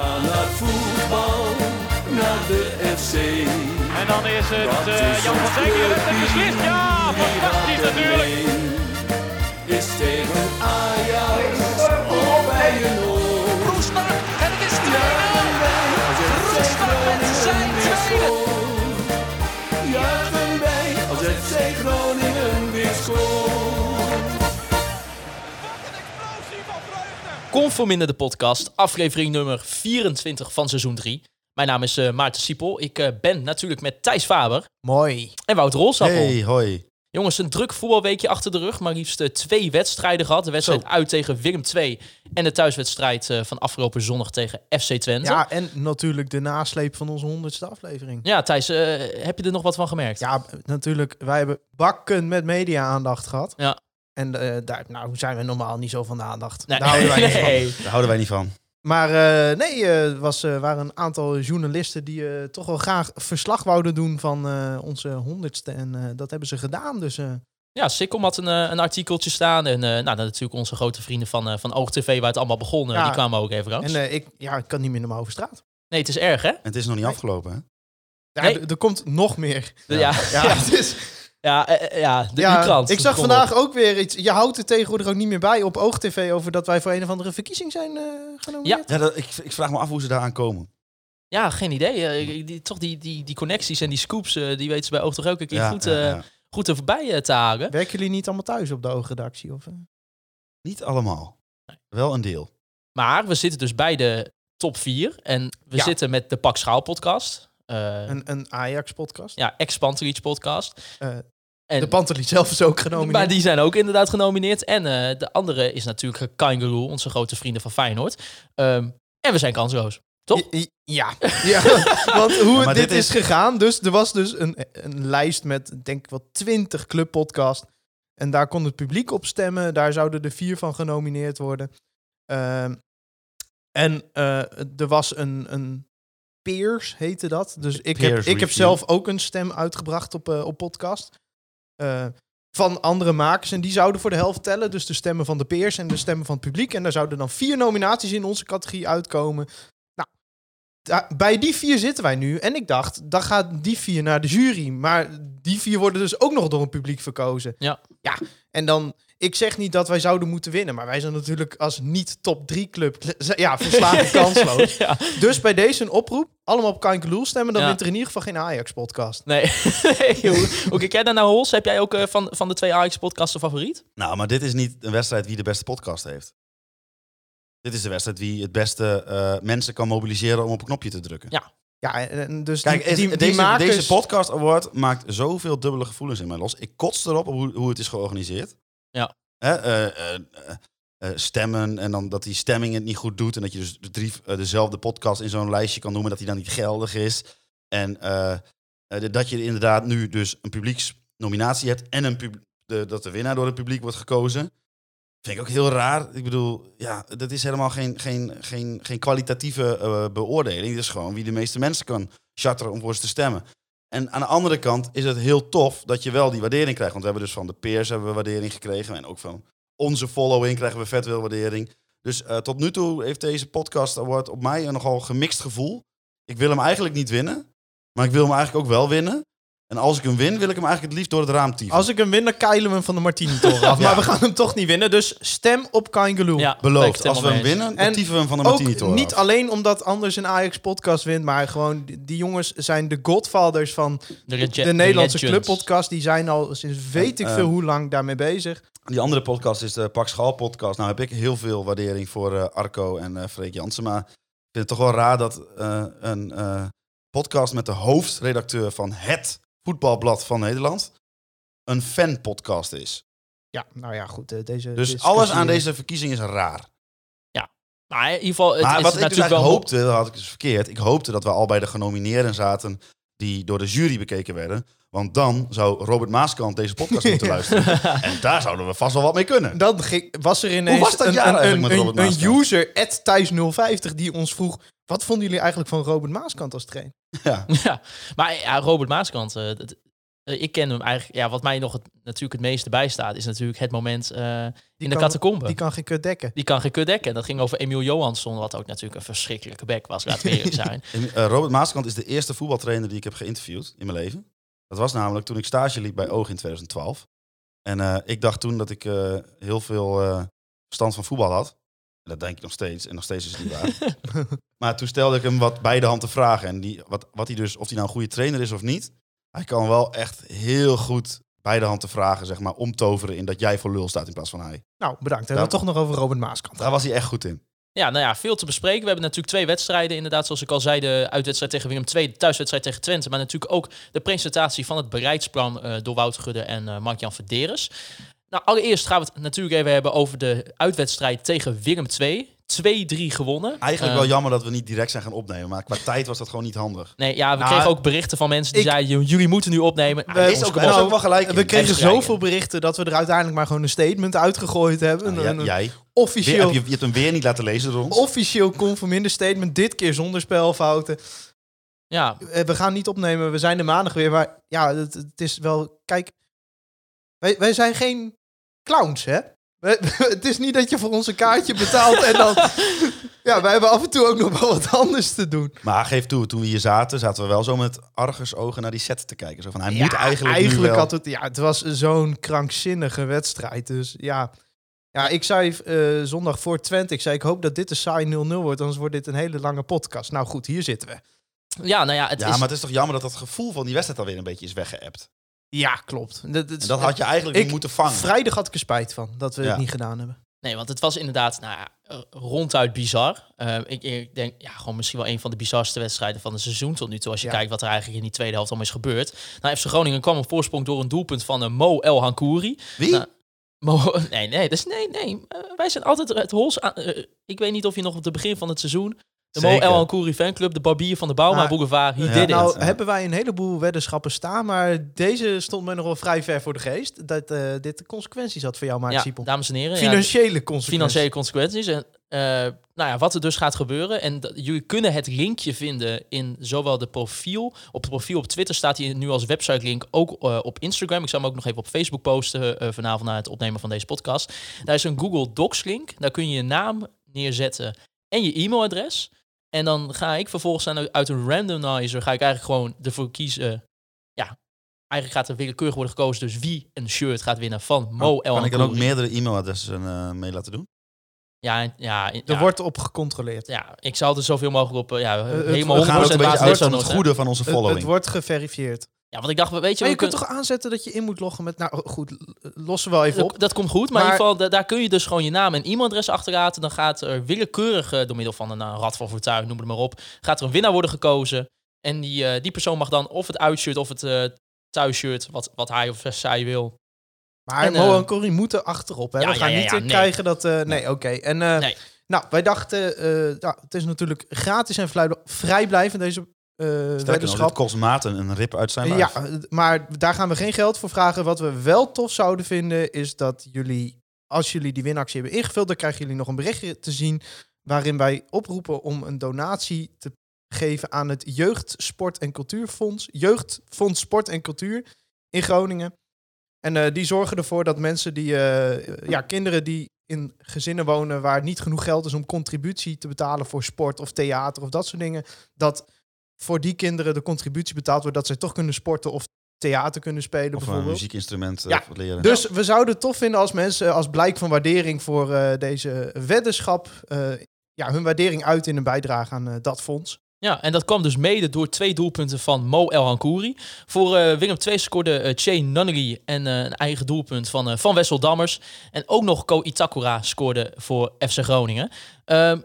gaan naar voetbal, naar de FC. En dan is het Dat eh, is Jan van Dijk die het clubteam, beslist. Ja, fantastisch natuurlijk. Is tegen Ajax of bij een oor. Roestak en het is 2-0. Juichen wij als FC Roestak met zijn tweede. Juichen wij als FC Groningen Conforminder de podcast, aflevering nummer 24 van seizoen 3. Mijn naam is eh, Maarten Siepel. Ik eh, ben natuurlijk met Thijs Faber Mooi. en Wouter Rolsappel. Hey, hoi. Jongens, een druk voetbalweekje achter de rug. Maar liefst eh, twee wedstrijden gehad. De wedstrijd uit tegen Willem II. En de thuiswedstrijd van afgelopen zondag tegen FC Twente. Ja, Ja, en natuurlijk de nasleep van onze honderdste aflevering. Thijs, eh, heb je er nog wat van gemerkt? Ja, natuurlijk. Wij hebben bakken met media-aandacht gehad. Ja. En eh, daar nou, zijn we normaal niet zo van de aandacht. Nee, Daar houden wij niet van. Daar houden wij niet van. Maar eh, nee, er was, eh, waren een aantal journalisten die eh, toch wel graag verslag wouden doen van eh, onze honderdste. En eh, dat hebben ze gedaan. Dus eh, Ja, Sikkom had een, een artikeltje staan. En eh, nou, natuurlijk onze grote vrienden van, van OogTV, waar het allemaal begon, Ja. die kwamen ook even langs. en eh, ik, ja, ik kan niet meer normaal over straat. nee, het is erg, hè? En het is nog niet afgelopen, hè? Ja, Nee. d- Er komt nog meer. Ja, ja, Ja, ja, het is, ja, eh, ja de ja, U-krant. ik zag Kom vandaag op. ook weer iets. Je houdt er tegenwoordig ook niet meer bij op OogTV over dat wij voor een of andere verkiezing zijn eh genomineerd. Ja, dat, ik, ik vraag me af hoe ze daaraan komen. Ja, geen idee. Eh, die, toch die, die, die connecties en die scoops, eh, die weten ze bij Oog toch ook een keer Ja, goed, ja, eh, ja. goed er voorbij eh, te halen. Werken jullie niet allemaal thuis op de oogredactie? Of, eh? Niet allemaal. Wel een deel. Maar we zitten dus bij de top 4. En we Ja. zitten met de Pak Schaal podcast. Eh, Een, een Ajax-podcast. ja, ex-Pantelich podcast. Eh, En, de Pantelie zelf is ook genomineerd. maar die zijn ook inderdaad genomineerd. En eh, de andere is natuurlijk Kangaroo, onze grote vrienden van Feyenoord. Ehm, en we zijn kansloos. Toch? Ja, ja. want hoe dit, dit is is- gegaan. Dus er was dus een, een lijst met, denk ik wel, twintig clubpodcasts. En daar kon het publiek op stemmen. Daar zouden er vier van genomineerd worden. Ehm, en eh, er was een, een peers, heette dat. Dus ik heb, ik heb zelf ook een stem uitgebracht op, eh, op podcast. Eh, van andere makers. En die zouden voor de helft tellen. Dus de stemmen van de peers en de stemmen van het publiek. En daar zouden dan vier nominaties in onze categorie uitkomen. Nou, da- bij die vier zitten wij nu. En ik dacht, dan gaat die vier naar de jury. Maar die vier worden dus ook nog door een publiek verkozen. Ja. Ja, en dan... Ik zeg niet dat wij zouden moeten winnen. Maar wij zijn natuurlijk als niet top 3 club... Ja, verslagen kansloos. ja. Dus bij deze een oproep. Allemaal op Kankeloel stemmen. Dan Ja. wint er in ieder geval geen Ajax-podcast. Nee. hoe, hoe kijk jij daar naar Hols? Heb jij ook eh, van, van de twee Ajax-podcasts een favoriet? Nou, maar dit is niet een wedstrijd wie de beste podcast heeft. Dit is de wedstrijd wie het beste eh, mensen kan mobiliseren om op een knopje te drukken. Ja. Ja, dus Kijk, die, is- die, die deze, makers... deze podcast award maakt zoveel dubbele gevoelens in mij los. Ik kots erop op hoe, hoe het is georganiseerd. Ja. Eh, eh, eh, stemmen en dan dat die stemming het niet goed doet. En dat je dus dezelfde podcast in zo'n lijstje kan noemen dat die dan niet geldig is. En dat je inderdaad nu dus een publieksnominatie hebt en een pub- de, dat de winnaar door het publiek wordt gekozen. Vind ik ook heel raar. Ik bedoel, ja, dat is helemaal geen, geen, geen, geen kwalitatieve beoordeling. Het is gewoon wie de meeste mensen kan charteren om voor ze te stemmen. En aan de andere kant is het heel tof dat je wel die waardering krijgt. Want we hebben dus van de peers hebben we waardering gekregen. En ook van onze following krijgen we vet veel waardering. Dus eh, tot nu toe heeft deze podcast award op mij een nogal gemixt gevoel. Ik wil hem eigenlijk niet winnen. Maar ik wil hem eigenlijk ook wel winnen. En als ik hem win, wil ik hem eigenlijk het liefst door het raam tieven. Als ik hem win, dan keilen we hem van de Martini-toren af. Ja. Maar we gaan hem toch niet winnen. Dus stem op Kangaloo. Ja, Beloofd. Als we hem winnen, dan En tieven we hem van de Ook Martini-toren niet af. alleen omdat anders een Ajax-podcast wint, maar gewoon die, jongens zijn de godfathers van De, rege- de Nederlandse legends. clubpodcast. Die zijn al sinds weet ik En, veel eh, hoe lang daarmee bezig. Die andere podcast is de Pak Schaal podcast. Nou heb ik heel veel waardering voor eh, Arco en eh Freek Jansen. Maar ik vind het toch wel raar dat eh, een eh, podcast met de hoofdredacteur van het voetbalblad van Nederland een fanpodcast is. Ja, nou ja, goed. eh, deze Dus alles aan deze verkiezing is raar. Maar in ieder geval, het maar is wat ik dus natuurlijk eigenlijk wel... hoopte, dat had ik dus verkeerd. Ik hoopte dat we al bij de genomineerden zaten die door de jury bekeken werden. Want dan zou Robert Maaskant deze podcast moeten luisteren. En daar zouden we vast wel wat mee kunnen. Dan ging- was er ineens was dat een, jaar een, een, een, user, Thijs050, die ons vroeg... Wat vonden jullie eigenlijk van Robert Maaskant als trainer? Ja. Ja, maar ja, Robert Maaskant, eh, dat- eh, ik ken hem eigenlijk. Ja, wat mij nog het, natuurlijk het meeste bijstaat, is natuurlijk het moment eh, in de catacombe. Die kan geen kut dekken. Die kan geen kut dekken. Dat ging over Emiel Johansson, wat ook natuurlijk een verschrikkelijke bek was, laten we eerlijk zijn. Robert Maaskant is de eerste voetbaltrainer die ik heb geïnterviewd in mijn leven. Dat was namelijk toen ik stage liep bij Oog in 2012. En eh, ik dacht toen dat ik eh, heel veel eh, verstand van voetbal had. Dat denk ik nog steeds. En nog steeds is het niet waar. maar toen stelde ik hem wat bij de hand te vragen. En die, wat, wat hij dus, of hij nou een goede trainer is of niet. Hij kan wel echt heel goed bij de hand te vragen, zeg maar, omtoveren in dat jij voor lul staat in plaats van hij. Nou, bedankt. En dan toch nog over Robert Maaskant. Daar was hij echt goed in. Ja, nou ja, veel te bespreken. We hebben natuurlijk twee wedstrijden. Inderdaad, zoals ik al zei, de uitwedstrijd tegen Willem II, de thuiswedstrijd tegen Twente. Maar natuurlijk ook de presentatie van het bereidsplan eh, door Wouter Gudde en eh Mark-Jan Verderes. Nou, allereerst gaan we het natuurlijk even hebben over de uitwedstrijd tegen Willem II. 2-3 gewonnen. Eigenlijk Eh, wel jammer dat we niet direct zijn gaan opnemen. Maar qua tijd was dat gewoon niet handig. Nee, ja, we Nou, kregen ook berichten van mensen die ik- zeiden, jullie moeten nu opnemen. We- is ook, wel gelijk in. We kregen zoveel berichten dat we er uiteindelijk maar gewoon een statement uitgegooid hebben. Nou, ja, jij. Weer, officieel, heb je, je hebt hem weer niet laten lezen door ons. officieel conforminder statement. Dit keer zonder spelfouten. Ja, Eh, We gaan niet opnemen. We zijn er maandag weer. Maar ja, het, het is wel... Kijk, wij, wij zijn geen clowns, hè? We- het is niet dat je voor ons een kaartje betaalt en dan... Ja, wij hebben af en toe ook nog wel wat anders te doen. Maar geef toe, toen we hier zaten, zaten we wel zo met argusogen naar die set te kijken. Zo van, hij Ja, moet eigenlijk, nu eigenlijk wel... had het, ja, het was zo'n krankzinnige wedstrijd. Dus ja, ja ik zei eh, zondag voor Twente, ik zei ik hoop dat dit een saai 0-0 wordt, anders wordt dit een hele lange podcast. Nou goed, hier zitten we. ja nou ja, het Ja, is... maar het is toch jammer dat dat gevoel van die wedstrijd alweer een beetje is weggeëpt. Ja, klopt. Dat, dat, dat had je eigenlijk niet moeten vangen. Vrijdag had ik er spijt van dat we Ja. het niet gedaan hebben. Nee, want het was inderdaad nou ja, ronduit bizar. Eh, ik, ik denk, ja, gewoon misschien wel een van de bizarste wedstrijden van het seizoen tot nu toe. Als je Ja. kijkt wat er eigenlijk in die tweede helft allemaal is gebeurd. Nou, FC Groningen kwam op voorsprong door een doelpunt van eh, Mo El Hankouri. Wie? Nou, Mo, nee, nee, dus nee, nee. Eh, wij zijn altijd het hols aan. ik weet niet of je nog op het begin van het seizoen. De Mo. El Hankouri fanclub, de barbier van de Bauma Maar- Boulevard, he Ja, did it. nou, Ja. hebben wij een heleboel weddenschappen staan, maar deze stond me nog wel vrij ver voor de geest. Dat eh, dit de consequenties had voor jou, Maarten ja, Siepel. dames en heren. ja, Financiële consequenties. financiële consequenties. En eh, nou ja, wat er dus gaat gebeuren. En dat- jullie kunnen het linkje vinden in zowel de profiel. Op het profiel op Twitter staat hij nu als website link. Ook eh, op Instagram. Ik zal hem ook nog even op Facebook posten eh, vanavond na het opnemen van deze podcast. Daar is een Google Docs link. Daar kun je je naam neerzetten en je e-mailadres. En dan ga ik vervolgens aan- uit een randomizer ga ik eigenlijk gewoon ervoor kiezen. Ja, eigenlijk gaat er willekeurig worden gekozen. Dus wie een shirt gaat winnen van Mo El kan ik dan ook meerdere e-mailadressen eh, mee laten doen? Ja, en- ja, en- Er ja. wordt op gecontroleerd. Ja, ik zal er zoveel mogelijk op. eh, ja, het- helemaal we We 100% gaan ook een beetje basis uit is van het goede van onze Het, following. het wordt geverifieerd. Ja, want ik dacht, weet je, Maar je kunt toch aanzetten dat je in moet loggen met... Nou goed, l- lossen we wel even op. dat, dat komt goed, maar, in ieder geval, da- daar kun je dus gewoon je naam en e-mailadres achterlaten. Dan gaat er willekeurig, door middel van een eh, rad van fortuin, noem het maar op, gaat er een winnaar worden gekozen. En die, eh, die persoon mag dan of het uitshirt of het eh thuisshirt, wat, wat hij of zij wil. Maar En, Mo en Corrie moeten achterop. Hè? ja, we gaan ja, ja, niet nee. krijgen dat... nee, oké. En Nee. nou, wij dachten... ja, het is natuurlijk gratis en vrij- vrijblijvend deze eh Sterker nog, kost Maarten een rip uit zijn Ja, lijf. eh, maar daar gaan we geen geld voor vragen. Wat we wel tof zouden vinden, is dat jullie, als jullie die winactie hebben ingevuld, dan krijgen jullie nog een berichtje te zien waarin wij oproepen om een donatie te geven aan het Jeugd, Sport en Cultuurfonds. Jeugdfonds Sport en Cultuur in Groningen. En eh, die zorgen ervoor dat mensen die, eh, ja, kinderen die in gezinnen wonen waar niet genoeg geld is om contributie te betalen voor sport of theater of dat soort dingen, dat voor die kinderen de contributie betaald wordt dat zij toch kunnen sporten of theater kunnen spelen Of een bijvoorbeeld. muziekinstrument eh, Ja, leren. Dus we zouden het tof vinden als mensen als blijk van waardering voor eh, deze weddenschap eh, ja, hun waardering uit in een bijdrage aan eh, dat fonds. Ja, en dat kwam dus mede door twee doelpunten van Mo El Hankouri. Voor eh, Willem II scoorde uh, Che Nunnery en eh, een eigen doelpunt van, eh, van Wessel Dammers. En ook nog Ko Itakura scoorde voor FC Groningen. Ehm,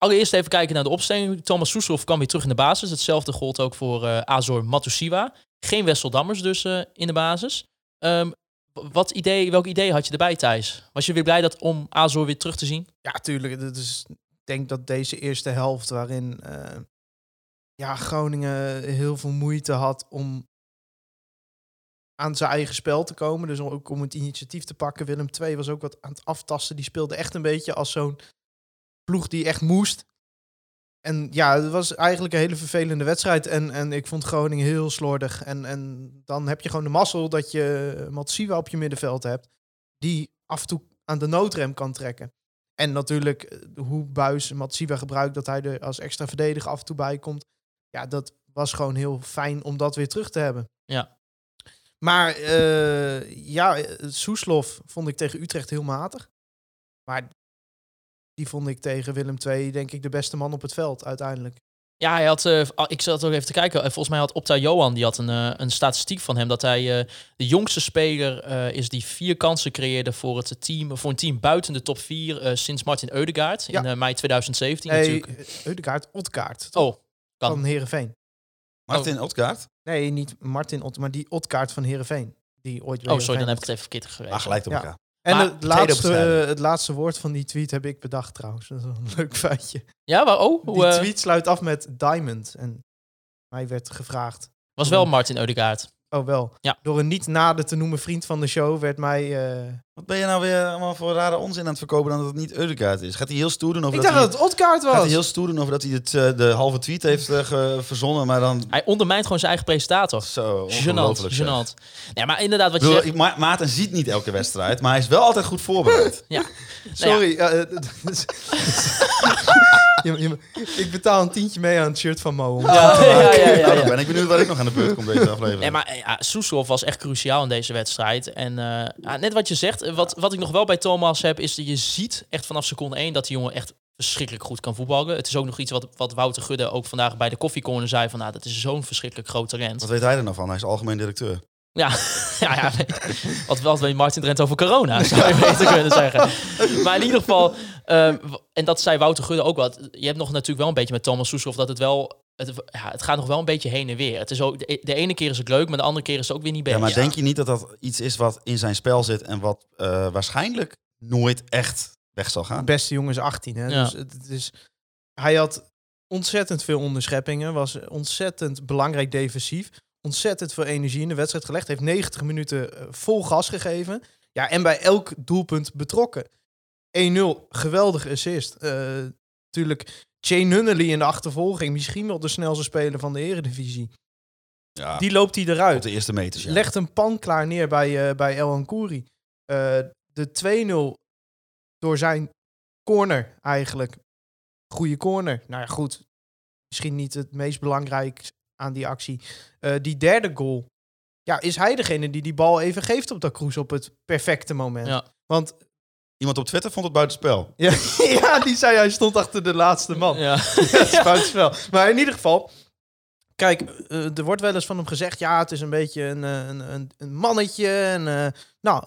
allereerst even kijken naar de opstelling. Thomas Soeslof kwam weer terug in de basis. Hetzelfde gold ook voor eh, Azor Matusiwa. Geen Wessel Dammers dus eh, in de basis. Ehm, wat idee, welk idee had je erbij, Thijs? Was je weer blij dat om Azor weer terug te zien? Ja, tuurlijk. Dat ik denk dat deze eerste helft waarin eh, ja, Groningen heel veel moeite had om aan zijn eigen spel te komen. Dus ook om het initiatief te pakken. Willem II was ook wat aan het aftasten. Die speelde echt een beetje als zo'n ploeg die echt moest. en ja, het was eigenlijk een hele vervelende wedstrijd. En, en ik vond Groningen heel slordig. En, en dan heb je gewoon de mazzel dat je Matsiwa op je middenveld hebt. Die af en toe aan de noodrem kan trekken. En natuurlijk eh, hoe Buis Matsiwa gebruikt, dat hij er als extra verdediger af en toe bij komt. Ja, dat was gewoon heel fijn om dat weer terug te hebben. Ja. Maar eh, ja, eh, Soeslof vond ik tegen Utrecht heel matig. Maar die vond ik tegen Willem II denk ik de beste man op het veld uiteindelijk. Ja, hij had, eh, ah, ik zat ook even te kijken. Eh, volgens mij had Opta Johan die had een, eh, een statistiek van hem dat hij eh, de jongste speler eh, is die vier kansen creëerde voor het team, voor een team buiten de top vier eh, sinds Martin Eudegaard in Ja. mei 2017 Nee, natuurlijk. Eudegaard, Otkaart Oh, kan. van Herenveen. Martin Otkaart. Nee, niet Martin Ott, maar die Otkaart van Herenveen. Die ooit Oh, sorry, dan heb ik het even verkeerd geweest. Ah, gelijk op Ja. En Maar het, laatste, het eh, het laatste woord van die tweet heb ik bedacht trouwens. Dat is wel een leuk feitje. Ja, maar oh, hoe, Die eh, tweet sluit af met Diamond. En mij werd gevraagd. was wel Martin Eudegaard. Oh wel. Ja. Door een niet nader te noemen vriend van de show werd mij... eh, Wat ben je nou weer allemaal voor rare onzin aan het verkopen dan dat het niet Eudegaard is? Gaat hij heel stoer doen over Ik dat dacht hij... dat het Otkaart Gaat hij was. heel stoer doen over dat hij het, eh, de halve tweet heeft eh, ge- verzonnen, maar dan... Hij ondermijnt gewoon zijn eigen presentator. Zo, zeg. gênant. Nee, maar inderdaad, wat je bedoel, zegt... Ma- Maarten ziet niet elke wedstrijd, maar hij is wel altijd goed voorbereid. Ja. Sorry. ja, eh, je- je- ik betaal een tientje mee aan het shirt van Mo. Ja, ja, ja, ja, Dan ja. ben ik benieuwd waar ik nog aan de beurt kom deze aflevering. Nee, maar eh, ja, Soeslof was echt cruciaal in deze wedstrijd. En eh, ja, net wat je zegt, eh, wat, wat ik nog wel bij Thomas heb, is dat je ziet echt vanaf seconde 1 dat die jongen echt verschrikkelijk goed kan voetballen. Het is ook nog iets wat, wat Wouter Gudde ook vandaag bij de koffiecorner zei van, nou, dat is zo'n verschrikkelijk groot talent. Wat weet hij er nou van? Hij is algemeen directeur. Ja, ja, ja. Wat, wat weet Martin Drent over corona, zou je beter kunnen zeggen. Maar in ieder geval, eh, w- en dat zei Wouter Gudde ook wat. Je hebt nog natuurlijk wel een beetje met Thomas Soeslof dat het wel... Het, ja, het gaat nog wel een beetje heen en weer. Het is ook, de, de ene keer is het leuk, maar de andere keer is het ook weer niet Ja, beter. maar denk je niet dat dat iets is wat in zijn spel zit en wat eh, waarschijnlijk nooit echt weg zal De gaan? beste jongen is 18. Hè? Ja. Dus het, het is, hij had ontzettend veel onderscheppingen. Was ontzettend belangrijk defensief. Ontzettend veel energie in de wedstrijd gelegd. Heeft 90 minuten eh, vol gas gegeven. Ja, en bij elk doelpunt betrokken. 1-0, geweldige assist. Eh natuurlijk, Jane Nunnally in de achtervolging. Misschien wel de snelste speler van de eredivisie. Ja, Die loopt hij op eruit. de eerste meters. Ja. Legt een pan klaar neer bij, eh, bij El Ankouri. Eh, de 2-0 door zijn corner eigenlijk. Goede corner. Nou ja, goed. Misschien niet het meest belangrijk aan die actie. Eh, die derde goal. Ja, is hij degene die die bal even geeft op dat Kroes op het perfecte moment. Ja. Want Iemand op Twitter vond het buitenspel. ja, ja, die zei hij stond achter de laatste man. Ja. Ja, het is buitenspel. Maar in ieder geval, kijk, eh, er wordt wel eens van hem gezegd, ja, het is een beetje een, eh, een, een, mannetje. En, eh, nou,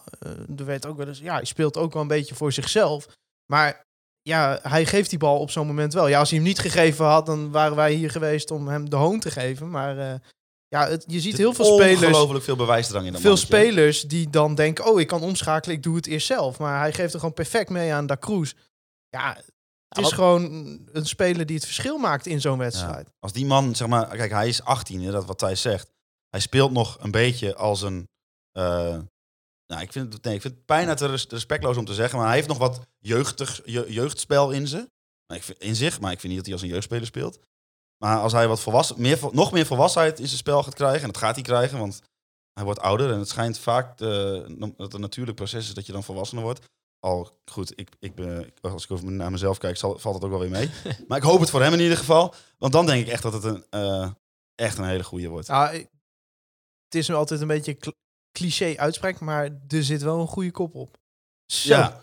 er werd ook wel eens, ja, hij speelt ook wel een beetje voor zichzelf. Maar ja, hij geeft die bal op zo'n moment wel. Ja, als hij hem niet gegeven had, dan waren wij hier geweest om hem de hoon te geven. Maar eh, ja, het, je ziet heel veel spelers, Ongelooflijk veel bewijsdrang in dat veel mannetje. spelers die dan denken, oh, ik kan omschakelen, ik doe het eerst zelf. Maar hij geeft er gewoon perfect mee aan Da Cruz. Ja, het is gewoon een speler die het verschil maakt in zo'n wedstrijd. Als die man, zeg maar, kijk, hij is 18, hè, dat wat Thijs zegt. Hij speelt nog een beetje als een. eh, nou, ik vind, het, nee, ik vind het bijna te res- respectloos om te zeggen, maar hij heeft nog wat jeugdig, je- jeugdspel in, ze, maar ik vind, in zich. Maar ik vind niet dat hij als een jeugdspeler speelt. Maar als hij wat volwassen, meer, nog meer volwassenheid in zijn spel gaat krijgen, en dat gaat hij krijgen, want hij wordt ouder en het schijnt vaak dat het een natuurlijk proces is dat je dan volwassener wordt. Al goed, ik, ik ben, als ik over naar mezelf kijk, zal, valt het ook wel weer mee. maar ik hoop het voor hem in ieder geval. Want dan denk ik echt dat het een, eh, echt een hele goede wordt. Ik- het is nu altijd een beetje cliché uitspraak, maar er zit wel een goede kop op. Zo. Ja,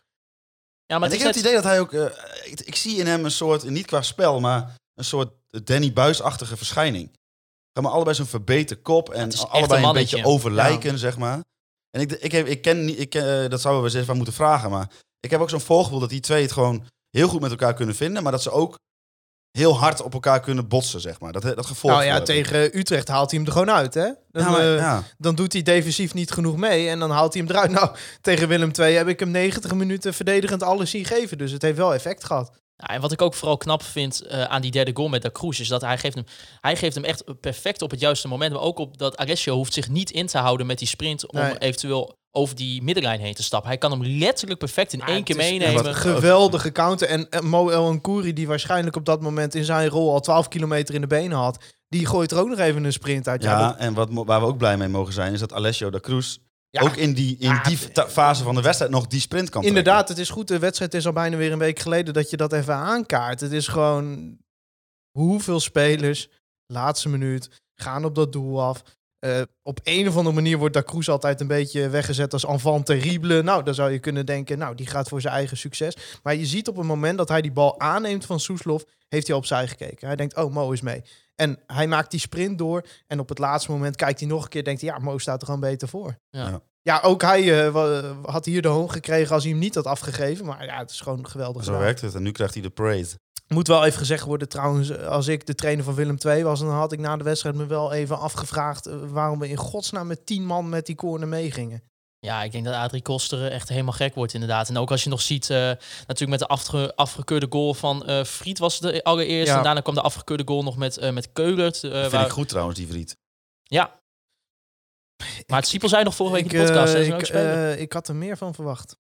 Ja, maar en ik heb het idee dat hij ook... eh, ik, ik zie in hem een soort, niet qua spel, maar een soort Danny Buis-achtige verschijning. Ga maar allebei zo'n verbeten kop en allebei een beetje overlijken, zeg maar. En ik, ik, heb, ik ken niet, ik, ken, eh, dat zouden we eens even moeten vragen, maar ik heb ook zo'n voorgevoel dat die twee het gewoon heel goed met elkaar kunnen vinden, maar dat ze ook heel hard op elkaar kunnen botsen, zeg maar. Dat, dat gevolg. Nou ja, tegen Utrecht haalt hij hem er gewoon uit, hè? Dan, Ja, maar, eh, ja. dan doet hij defensief niet genoeg mee en dan haalt hij hem eruit. Nou, tegen Willem II heb ik hem 90 minuten verdedigend alles zien geven, dus het heeft wel effect gehad. Ja, en wat ik ook vooral knap vind eh, aan die derde goal met Da Cruz... is dat hij geeft, hem, hij geeft hem echt perfect op het juiste moment. Maar ook op dat Alessio hoeft zich niet in te houden met die sprint... om Nee. eventueel over die middenlijn heen te stappen. Hij kan hem letterlijk perfect in één keer meenemen. een geweldige counter. En Mo El Nkouri, die waarschijnlijk op dat moment in zijn rol al 12 kilometer in de benen had, die gooit er ook nog even een sprint uit. Ja, en wat, waar we ook blij mee mogen zijn, is dat Alessio da Cruz ja, ook in die, in Ja, die ta- fase van de wedstrijd nog die sprint kan trekken. inderdaad, het is goed. De wedstrijd is al bijna weer een week geleden dat je dat even aankaart. Het is gewoon hoeveel spelers, laatste minuut, gaan op dat doel af. Eh, op een of andere manier wordt Da Cruz altijd een beetje weggezet als enfant terrible. Nou, dan zou je kunnen denken, nou, die gaat voor zijn eigen succes. Maar je ziet op het moment dat hij die bal aanneemt van Soeslof, heeft hij opzij gekeken. Hij denkt, oh, Mo is mee. En hij maakt die sprint door. En op het laatste moment kijkt hij nog een keer, denkt hij, ja, Mo staat er gewoon beter voor. Ja. Ja. Ook hij eh, had hier de hoon gekregen als hij hem niet had afgegeven. Maar ja, het is gewoon geweldig. Zo gedaan. werkt het. En nu krijgt hij de parade. Moet wel even gezegd worden trouwens, als ik de trainer van Willem II was, dan had ik na de wedstrijd me wel even afgevraagd eh, waarom we in godsnaam met tien man met die corner meegingen. Ja, ik denk dat Adrie Koster echt helemaal gek wordt inderdaad. En ook als je nog ziet, eh, natuurlijk met de afge- afgekeurde goal van eh Friet was het de allereerste. Ja. En daarna kwam de afgekeurde goal nog met, eh met Keulert. eh, Vind waar- ik goed trouwens, die vriend. Ja. Maar het Siepel zei nog vorige week in de podcast. eh, hè, ik, eh, ik had er meer van verwacht.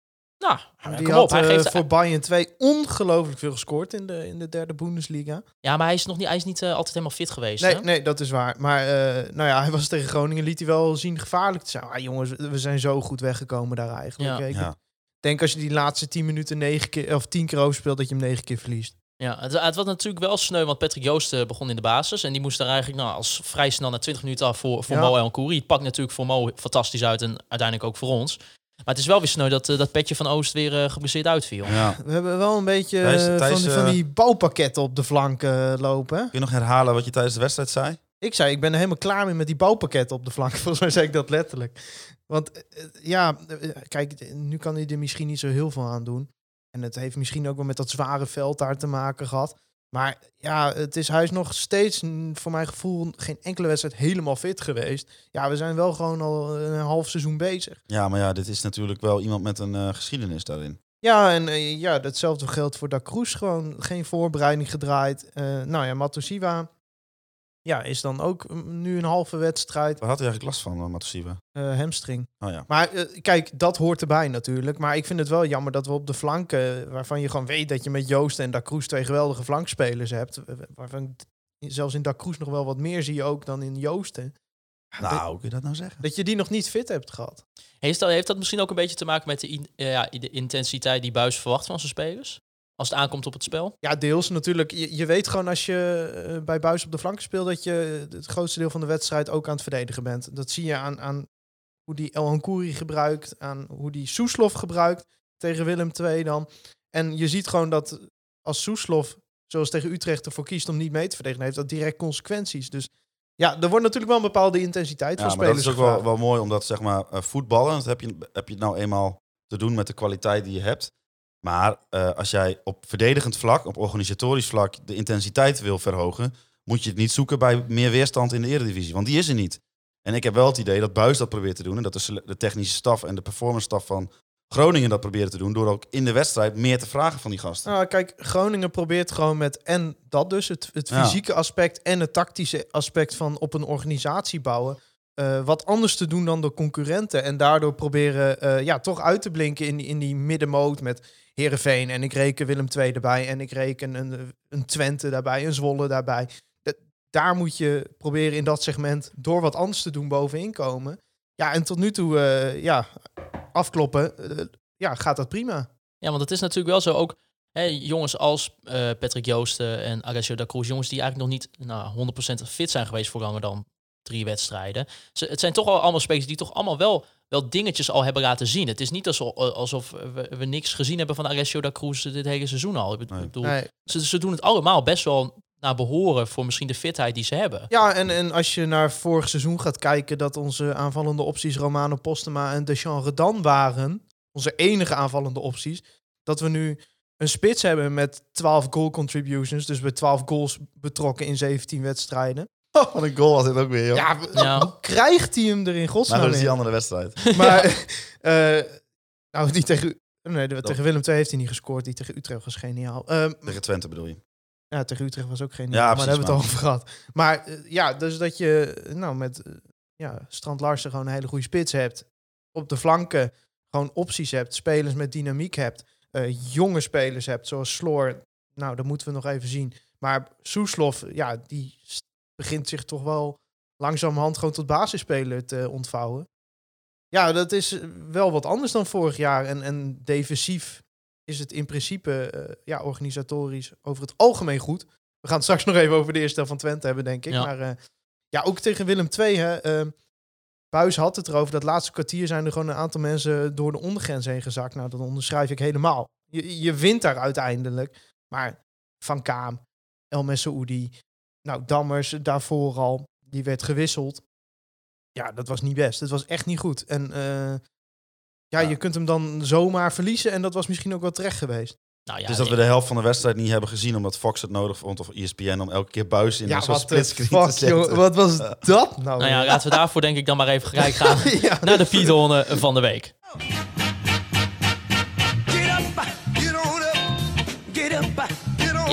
Nou, Die kom had op. Hij eh, geeft, voor Bayern 2 ongelooflijk veel gescoord in de, in de derde Bundesliga. Ja, maar hij is nog niet, hij is niet eh, altijd helemaal fit geweest. Nee, hè? nee, dat is waar. Maar eh, nou ja, hij was tegen Groningen, liet hij wel zien gevaarlijk te zijn. Ah, jongens, we zijn zo goed weggekomen daar eigenlijk. Ja. Ik Ja. denk als je die laatste 10 minuten negen keer of 10 keer overspeelt, dat je hem 9 keer verliest. Ja, het, het was natuurlijk wel sneu, want Patrick Joost eh, begon in de basis. En die moest daar eigenlijk nou, als vrij snel na 20 minuten af voor, voor Ja. Mo en Koeri. Het pakt natuurlijk voor Mo fantastisch uit en uiteindelijk ook voor ons. Maar het is wel weer sneu dat eh, dat petje van Oost weer geblesseerd uitviel. Ja. We hebben wel een beetje Thijs- eh, Thijs, van, die, van die bouwpakketten op de flank lopen. hè? Kun je nog herhalen wat je tijdens de wedstrijd zei? Ik zei, ik ben er helemaal klaar mee met die bouwpakketten op de flank. Volgens mij zei ik dat letterlijk. Want ja, kijk, nu kan hij er misschien niet zo heel veel aan doen. En het heeft misschien ook wel met dat zware veld daar te maken gehad. Maar ja, het is, hij is nog steeds, voor mijn gevoel, geen enkele wedstrijd helemaal fit geweest. Ja, we zijn wel gewoon al een half seizoen bezig. Ja, maar ja, dit is natuurlijk wel iemand met een eh, geschiedenis daarin. Ja, en eh, ja, datzelfde geldt voor Da Cruz. Gewoon geen voorbereiding gedraaid. Eh, nou ja, Matosiwa ja, is dan ook mm, nu een halve wedstrijd. Waar had hij eigenlijk last van, uh, Matosiva? eh hamstring. Oh ja. Maar eh, kijk, dat hoort erbij natuurlijk. Maar ik vind het wel jammer dat we op de flanken, waarvan je gewoon weet dat je met Joost en Da Cruz twee geweldige flankspelers hebt. eh, Waarvan zelfs in Da Cruz nog wel wat meer zie je ook dan in Joosten. Nou, hoe kun je dat nou zeggen? dat je die nog niet fit hebt gehad. Heeft dat, heeft dat misschien ook een beetje te maken met de, in- eh, ja, de intensiteit die Buis verwacht van zijn spelers? Als het aankomt op het spel? Ja, deels natuurlijk. Je, je weet gewoon als je eh, bij Buis op de flanken speelt... dat je het grootste deel van de wedstrijd ook aan het verdedigen bent. Dat zie je aan, aan hoe die El Hankouri gebruikt... aan hoe die Soeslof gebruikt tegen Willem II dan. En je ziet gewoon dat als Soeslof, zoals tegen Utrecht, ervoor kiest om niet mee te verdedigen... heeft dat direct consequenties. Dus ja, er wordt natuurlijk wel een bepaalde intensiteit Ja, van maar dat spelers is ook wel, wel mooi, omdat zeg maar eh, voetballen, dat heb je, heb je nou eenmaal te doen met de kwaliteit die je hebt. Maar eh, als jij op verdedigend vlak, op organisatorisch vlak, de intensiteit wil verhogen, moet je het niet zoeken bij meer weerstand in de Eredivisie, want die is er niet. En ik heb wel het idee dat Buis dat probeert te doen en dat de, technische staf en de performance staf van Groningen dat proberen te doen, door ook in de wedstrijd meer te vragen van die gasten. Nou, kijk, Groningen probeert gewoon met en dat dus, het, het Ja. fysieke aspect en het tactische aspect van op een organisatie bouwen. Eh, wat anders te doen dan de concurrenten. En daardoor proberen eh, ja, toch uit te blinken in, in die middenmoot met Herenveen. En ik reken Willem II erbij. En ik reken een, een Twente daarbij, een Zwolle daarbij. Daar moet je proberen in dat segment door wat anders te doen bovenin komen. Ja, en tot nu toe, eh, ja, afkloppen. ja, gaat dat prima. Ja, want het is natuurlijk wel zo ook... Hè, jongens als Patrick Joosten en Alessio da Cruz, jongens die eigenlijk nog niet nou, 100% fit zijn geweest voor dan drie wedstrijden. Ze, het zijn toch al allemaal spelers die toch allemaal wel, wel dingetjes al hebben laten zien. Het is niet alsof, alsof we, we niks gezien hebben van Alessio da Cruz dit hele seizoen al. Ik bedoel, Nee. ze, ze doen het allemaal best wel naar behoren voor misschien de fitheid die ze hebben. Ja, en, en als je naar vorig seizoen gaat kijken, dat onze aanvallende opties Romano Postema en Deschamps Redan waren, onze enige aanvallende opties, dat we nu een spits hebben met 12 goal contributions, dus bij 12 goals betrokken in 17 wedstrijden. Wat een goal was dit ook weer, joh. Ja, Ja. hoe krijgt hij hem er in maar godsnaam dat is die in? andere wedstrijd. Maar, eh, nou, die tegen, nee, de- tegen Willem II heeft hij niet gescoord, die tegen Utrecht was geniaal. Ehm, Tegen Twente bedoel je. Ja, tegen Utrecht was ook geen. Ja, maar daar hebben we het al over gehad. Maar eh, ja, dus dat je nou met eh, ja, Strand Larsen gewoon een hele goede spits hebt. op de flanken gewoon opties hebt, spelers met dynamiek hebt, eh, jonge spelers hebt, zoals Sloor. Nou, dat moeten we nog even zien. Maar Soeslof, ja, die begint zich toch wel langzamerhand gewoon tot basisspeler te ontvouwen. Ja, dat is eh, wel wat anders dan vorig jaar. En, en defensief is het in principe, eh, ja, organisatorisch over het algemeen goed. We gaan het straks nog even over de eerste helft van Twente hebben, denk ik. Ja. Maar eh, ja, ook tegen Willem II, hè. eh, Buis had het erover. Dat laatste kwartier zijn er gewoon een aantal mensen door de ondergrens heen gezakt. Nou, dat onderschrijf ik helemaal. Je, je wint daar uiteindelijk. Maar Van Kaam, El Messoudi, nou, Dammers daarvoor al, die werd gewisseld. Ja, dat was niet best. Het was echt niet goed. En eh, ja, Ja. je kunt hem dan zomaar verliezen. En dat was misschien ook wel terecht geweest. Nou ja, dus dat we de helft van de wedstrijd niet hebben gezien, omdat Fox het nodig vond, of ESPN, om elke keer buis in ja, zo'n de splitscreen te fuck, zetten. joh. Wat was dat nou? nou ja, laten we daarvoor denk ik dan maar even gelijk gaan ja. naar de Piedonne van de week.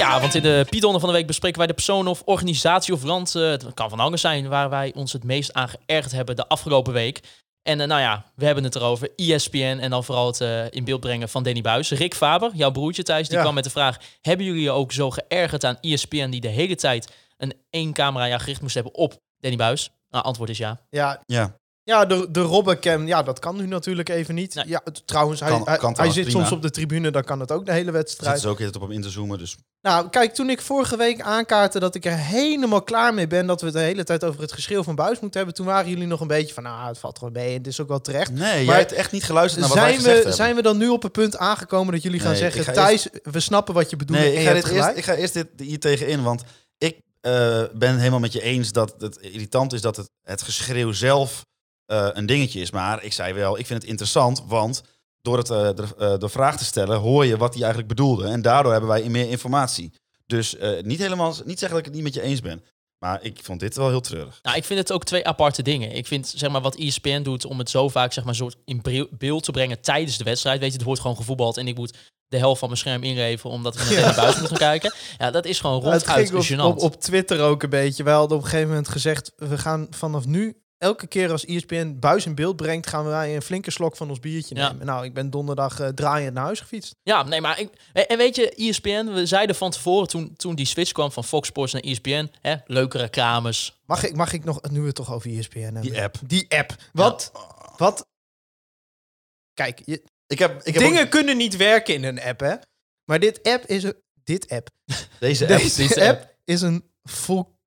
Ja, want in de Python van de week bespreken wij de persoon of organisatie of land. eh, het kan van alles zijn waar wij ons het meest aan geërgerd hebben de afgelopen week. En eh, nou ja, we hebben het erover. ESPN en dan vooral het eh, in beeld brengen van Danny Buis. Rick Faber, jouw broertje Thijs, die Ja. kwam met de vraag... Hebben jullie je ook zo geërgerd aan ESPN die de hele tijd een één camera ja, gericht moest hebben op Danny Buis? Nou, antwoord is ja. Ja, Ja, Ja, de, de Robbencam, ja, dat kan nu natuurlijk even niet. Nee. Ja, het- trouwens, hij, Kan- hij, kan hij trouwens zit prima. soms op de tribune, dan kan het ook de hele wedstrijd. ze ook heel op hem in te zoomen, dus Nou, kijk, toen ik vorige week aankaartte dat ik er helemaal klaar mee ben... dat we het de hele tijd over het geschreeuw van Buis moeten hebben... toen waren jullie nog een beetje van, nou, het valt gewoon mee. Het is ook wel terecht. Nee, Maar jij hebt echt niet geluisterd naar wat wij Zijn gezegd we, hebben. zijn we dan nu op het punt aangekomen dat jullie gaan Nee, zeggen... ga Thijs, we snappen wat je bedoelt Nee, en ik ga, dit eerst, ik ga eerst dit, hier tegenin, want ik eh, ben het helemaal met je eens dat het irritant is dat het, het geschreeuw zelf eh, een dingetje is. Maar ik zei wel, ik vind het interessant, want door het, eh, de, eh, de vraag te stellen hoor je wat hij eigenlijk bedoelde. En daardoor hebben wij meer informatie. Dus eh, niet helemaal, niet zeggen dat ik het niet met je eens ben. Maar ik vond dit wel heel treurig. Nou, ik vind het ook twee aparte dingen. Ik vind zeg maar wat ESPN doet om het zo vaak zeg maar soort in beeld te brengen tijdens de wedstrijd. Weet je, het wordt gewoon gevoetbald en ik moet de helft van mijn scherm inleveren omdat ik naar buiten moet gaan kijken. Ja, dat is gewoon het ronduit ging op, gênant. op, op Twitter ook een beetje. We hadden op een gegeven moment gezegd... we gaan vanaf nu, elke keer als ESPN Buis in beeld brengt... gaan wij een flinke slok van ons biertje Ja. nemen. Nou, ik ben donderdag eh, draaiend naar huis gefietst. Ja, nee, maar ik, en weet je, ESPN, we zeiden van tevoren toen, toen die switch kwam van Fox Sports naar ESPN, hè, leuke reclames. Mag ik, mag ik nog, nu we het toch over ESPN hebben? Die app. Die app. Wat? Wat? Kijk, je, Ik heb, ik heb dingen ook kunnen niet werken in een app, hè? Maar dit app is een... Dit app. deze app. Deze deze app is een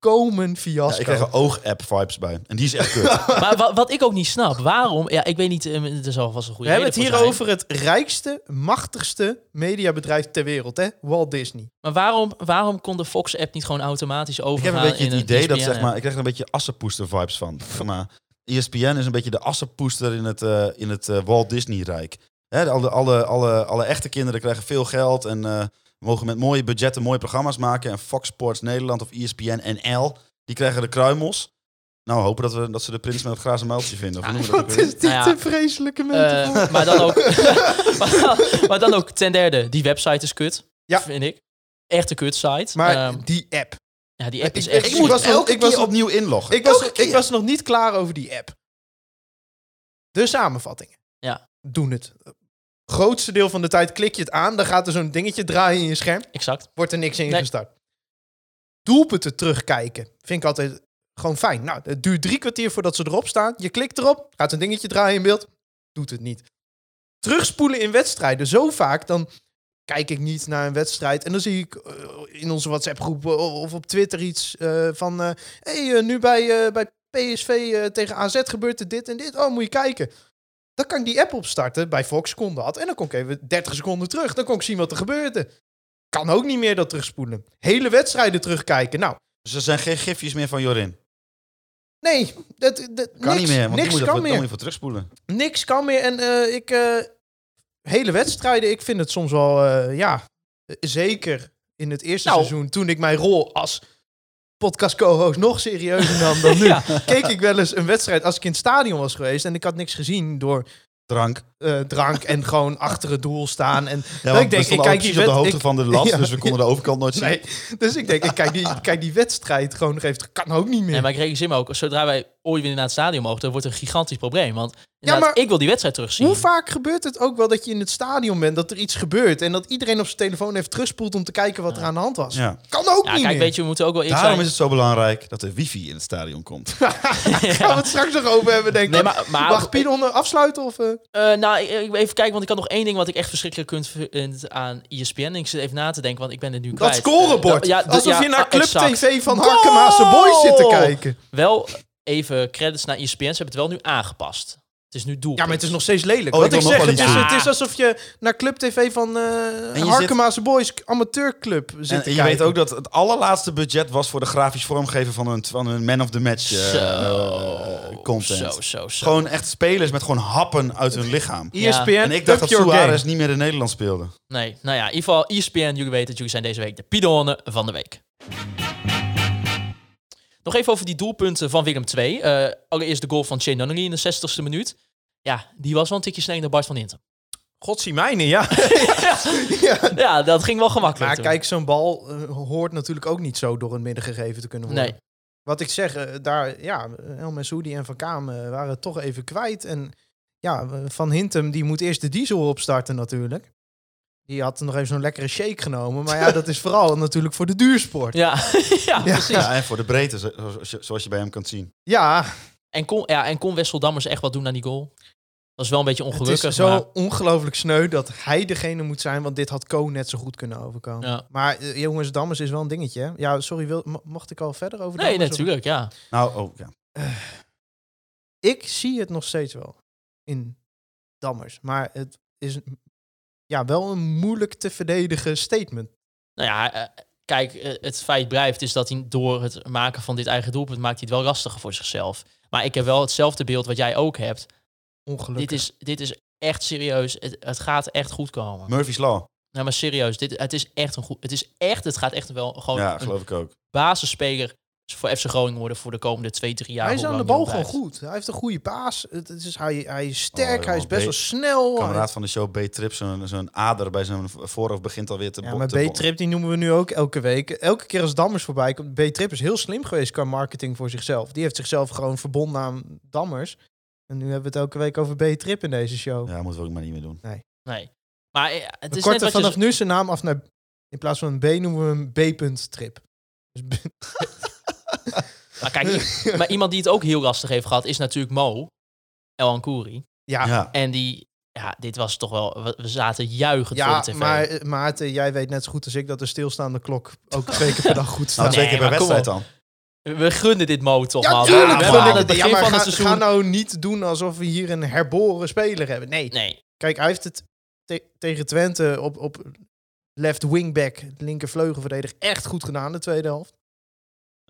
volkomen Ja, fiasco. ik krijg er oog-app vibes bij. En die is echt kut. Maar wat, wat ik ook niet snap, waarom, ja, ik weet niet, eh, er zal vast een goede We hebben het hier over het rijkste, machtigste mediabedrijf ter wereld, hè? Walt Disney. Maar waarom, waarom kon de Fox-app niet gewoon automatisch Ik heb overgaan een beetje het idee dat, ESPN zeg maar, ik krijg er een beetje assenpoester vibes van. Zeg maar, E ESPN is een beetje de assenpoester in het, eh, in het eh, Walt Disney-rijk. Hè, alle, alle, alle, alle echte kinderen krijgen veel geld en mogen met mooie budgetten mooie programma's maken. En Fox Sports Nederland of ESPN NL, die krijgen de kruimels. Nou, hopen dat, we, dat ze de prins met het muiltje vinden. Of dat is dit Nou ja, een vreselijke metafoor. Eh, maar, dan ook, maar, maar dan ook ten derde, die website is kut. Ja. Vind ik. Echt een kut site. maar Ehm, die app. ja, die app is ik- echt... Ik Ik was nog- ik was opnieuw inloggen. Ik was, ik was nog niet klaar over die app. De samenvattingen. Ja. Doen het. Grootste deel van de tijd klik je het aan. Dan gaat er zo'n dingetje draaien in je scherm. Exact. Wordt er niks in Nee. gestart. Doelpunten terugkijken. Vind ik altijd gewoon fijn. Nou, het duurt drie kwartier voordat ze erop staan. Je klikt erop. Gaat een dingetje draaien in beeld. Doet het niet. Terugspoelen in wedstrijden. Zo vaak dan kijk ik niet naar een wedstrijd. En dan zie ik eh, in onze WhatsApp-groep of op Twitter iets eh, van... eh hey, nu bij, bij PSV tegen AZ gebeurt er dit en dit. Oh, moet je kijken. Dan kan ik die app opstarten. Bij Fox kon dat. En dan kon ik even 30 seconden terug. Dan kon ik zien wat er gebeurde. Kan ook niet meer dat terugspoelen. Hele wedstrijden terugkijken. Nou, Dus er zijn geen gifjes meer van Jorin. nee. Dat, dat, Kan niks, niet meer, want niks die moet je kan meer. voor terugspoelen. Niks kan meer. En eh, ik... eh, hele wedstrijden, ik vind het soms wel... eh, ja, zeker in het eerste Nou. seizoen... toen ik mijn rol als podcast co-host nog serieuzer nam dan nu... Ja. keek ik wel eens een wedstrijd als ik in het stadion was geweest... en ik had niks gezien door Drank. Eh, drank en gewoon achter het doel staan. En Ja, ik want denk, ik kijk die precies op de hoogte ik- van de lat, Ja. dus we konden de overkant nooit zien. Nee, dus ik denk, ik kijk die, ik kijk die wedstrijd gewoon nog even. terug. Kan ook niet meer. Nee, maar ik realiseer me ook, zodra wij ooit weer naar het stadion mogen, dan wordt het een gigantisch probleem. Want Ja, maar ik wil die wedstrijd terugzien. Hoe vaak gebeurt het ook wel dat je in het stadion bent, dat er iets gebeurt en dat iedereen op zijn telefoon heeft terugspoeld om te kijken wat er aan de hand was? Ja. Kan ook Ja, niet kijk, meer. weet je, we moeten ook wel eerlijk Daarom zijn. is het zo belangrijk dat er wifi in het stadion komt. Gaan we het straks nog over hebben, denk ik. Nee, maar, maar Mag Pidon afsluiten? Of, eh? Eh, nou, ik- ik- even kijken, want ik had nog één ding wat ik echt verschrikkelijk kunt vind aan ESPN. Ik zit even na te denken, want ik ben het nu Dat kwijt. scorebord. Eh, ja, Alsof ja, je naar ah, Club exact. TV van Harkemaanse Boys zit te kijken. Wel even credits naar ESPN. Ze hebben het wel nu aangepast. Het is nu doel. Ja, maar het is nog steeds lelijk. Oh, Wat ik zeg, het is, het is alsof je naar Club TV van eh je Harkemaanse Boys amateurclub zit En te je weet ook dat het allerlaatste budget was voor de grafisch vormgeven van hun, van hun man of the match eh, Zo, eh, content. Zo, zo, zo. Gewoon echt spelers met gewoon happen uit hun lichaam. ESPN, En ik dacht up dat Suarez game. niet meer in Nederland speelde. Nee, nou ja, in ieder geval ESPN, jullie weten het, jullie zijn deze week de Pidonnen van de week. Nog even over die doelpunten van Willem II. Eh, allereerst de goal van Shane Donnelly in de 60ste minuut. Ja, die was wel een tikje sneller dan Bart van Hintem. Godzie mijne, ja. ja. Ja, dat ging wel gemakkelijk. Maar toen. kijk, zo'n bal eh, hoort natuurlijk ook niet zo door het midden gegeven te kunnen worden. Nee. Wat ik zeg, eh, daar, ja, El Messoudi en Van Kaam waren het toch even kwijt. En ja, Van Hintem, die moet eerst de diesel opstarten natuurlijk. Die had nog even zo'n lekkere shake genomen. Maar ja, dat is vooral natuurlijk voor de duursport. Ja, ja, precies. Ja, en voor de breedte, zo- zoals je, zoals je bij hem kan zien. Ja, En, kon, ja, en kon Wessel Dammers echt wat doen aan die goal? Dat is wel een beetje het ongelukkig. is zo maar- ongelooflijk sneu dat hij degene moet zijn. Want dit had Ko net zo goed kunnen overkomen. Ja. Maar eh, jongens, Dammers is wel een dingetje. hè? Ja, sorry, wil, mo- mocht ik al verder over Nee, Dammers, of- natuurlijk, ja. Nou, oh, ja. ik zie het nog steeds wel in Dammers. Maar het is ja, wel een moeilijk te verdedigen statement. Nou ja, eh, kijk, eh, het feit blijft is dat hij door het maken van dit eigen doelpunt maakt hij het wel lastiger voor zichzelf. Maar ik heb wel hetzelfde beeld wat jij ook hebt. Ongelukkig. Dit is, dit is echt serieus. Het, het gaat echt goed komen. Murphy's Law. Nou, maar serieus, dit, het is echt een goed. Het is echt, het gaat echt wel gewoon Ja, een geloof ik ook. basisspeler voor FC Groningen worden voor de komende twee, drie jaar. hij is aan de bal gewoon goed. Hij heeft een goede paas. Het, is, hij, hij is sterk, Oh, hij is best B- wel snel. Kameraad van de show, B-Trip, zo'n zo'n ader bij zijn voorhoofd begint alweer te Ja, maar B-Trip die noemen we nu ook elke week. Elke keer als Dammers voorbij komt. B-Trip is heel slim geweest qua marketing voor zichzelf. Die heeft zichzelf gewoon verbonden aan Dammers. En nu hebben we het elke week over B-Trip in deze show. Ja, moeten we ook maar niet meer doen. Nee. Maar eh, het we is net korten vanaf zo- nu zijn naam af naar... In plaats van een B noemen we hem B-trip. Dus B- Maar kijk, i- maar iemand die het ook heel lastig heeft gehad is natuurlijk Mo. El Ankouri. ja, ja, Ja. En die, ja, dit was toch wel, we, zaten juichend voor de tv. maar Maarten, jij weet net zo goed als ik dat de stilstaande klok ook twee keer per dag goed Nou, staat. twee keer per wedstrijd dan. We gunnen dit Mo toch, man. tuurlijk we hebben het begin ja, maar van het seizoen... ga nou niet doen alsof we hier een herboren speler hebben. Nee, Nee, kijk, hij heeft het te- tegen Twente op, op left wingback, linker vleugelverdediger, echt goed gedaan de tweede helft.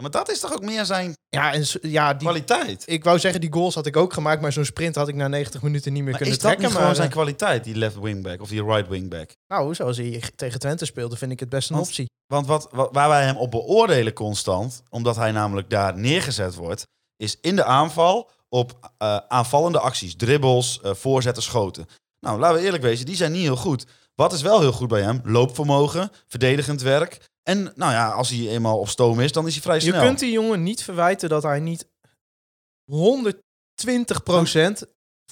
Maar dat is toch ook meer zijn Ja, en s- ja, die, kwaliteit? ik wou zeggen, die goals had ik ook gemaakt, maar zo'n sprint had ik na 90 minuten niet meer Maar kunnen is dat trekken. niet gewoon maar, zijn eh, kwaliteit, die left wingback of die right wingback? nou, zoals hij tegen Twente speelde, vind ik het best een Want- optie. Want wat, wat, waar wij hem op beoordelen constant, omdat hij namelijk daar neergezet wordt, is in de aanval op eh, aanvallende acties. Dribbles, eh, voorzetten, schoten. Nou, laten we eerlijk wezen, die zijn niet heel goed. Wat is wel heel goed bij hem? Loopvermogen, verdedigend werk. En nou ja, als hij eenmaal op stoom is, dan is hij vrij Je snel. kunt die jongen niet verwijten dat hij niet 120%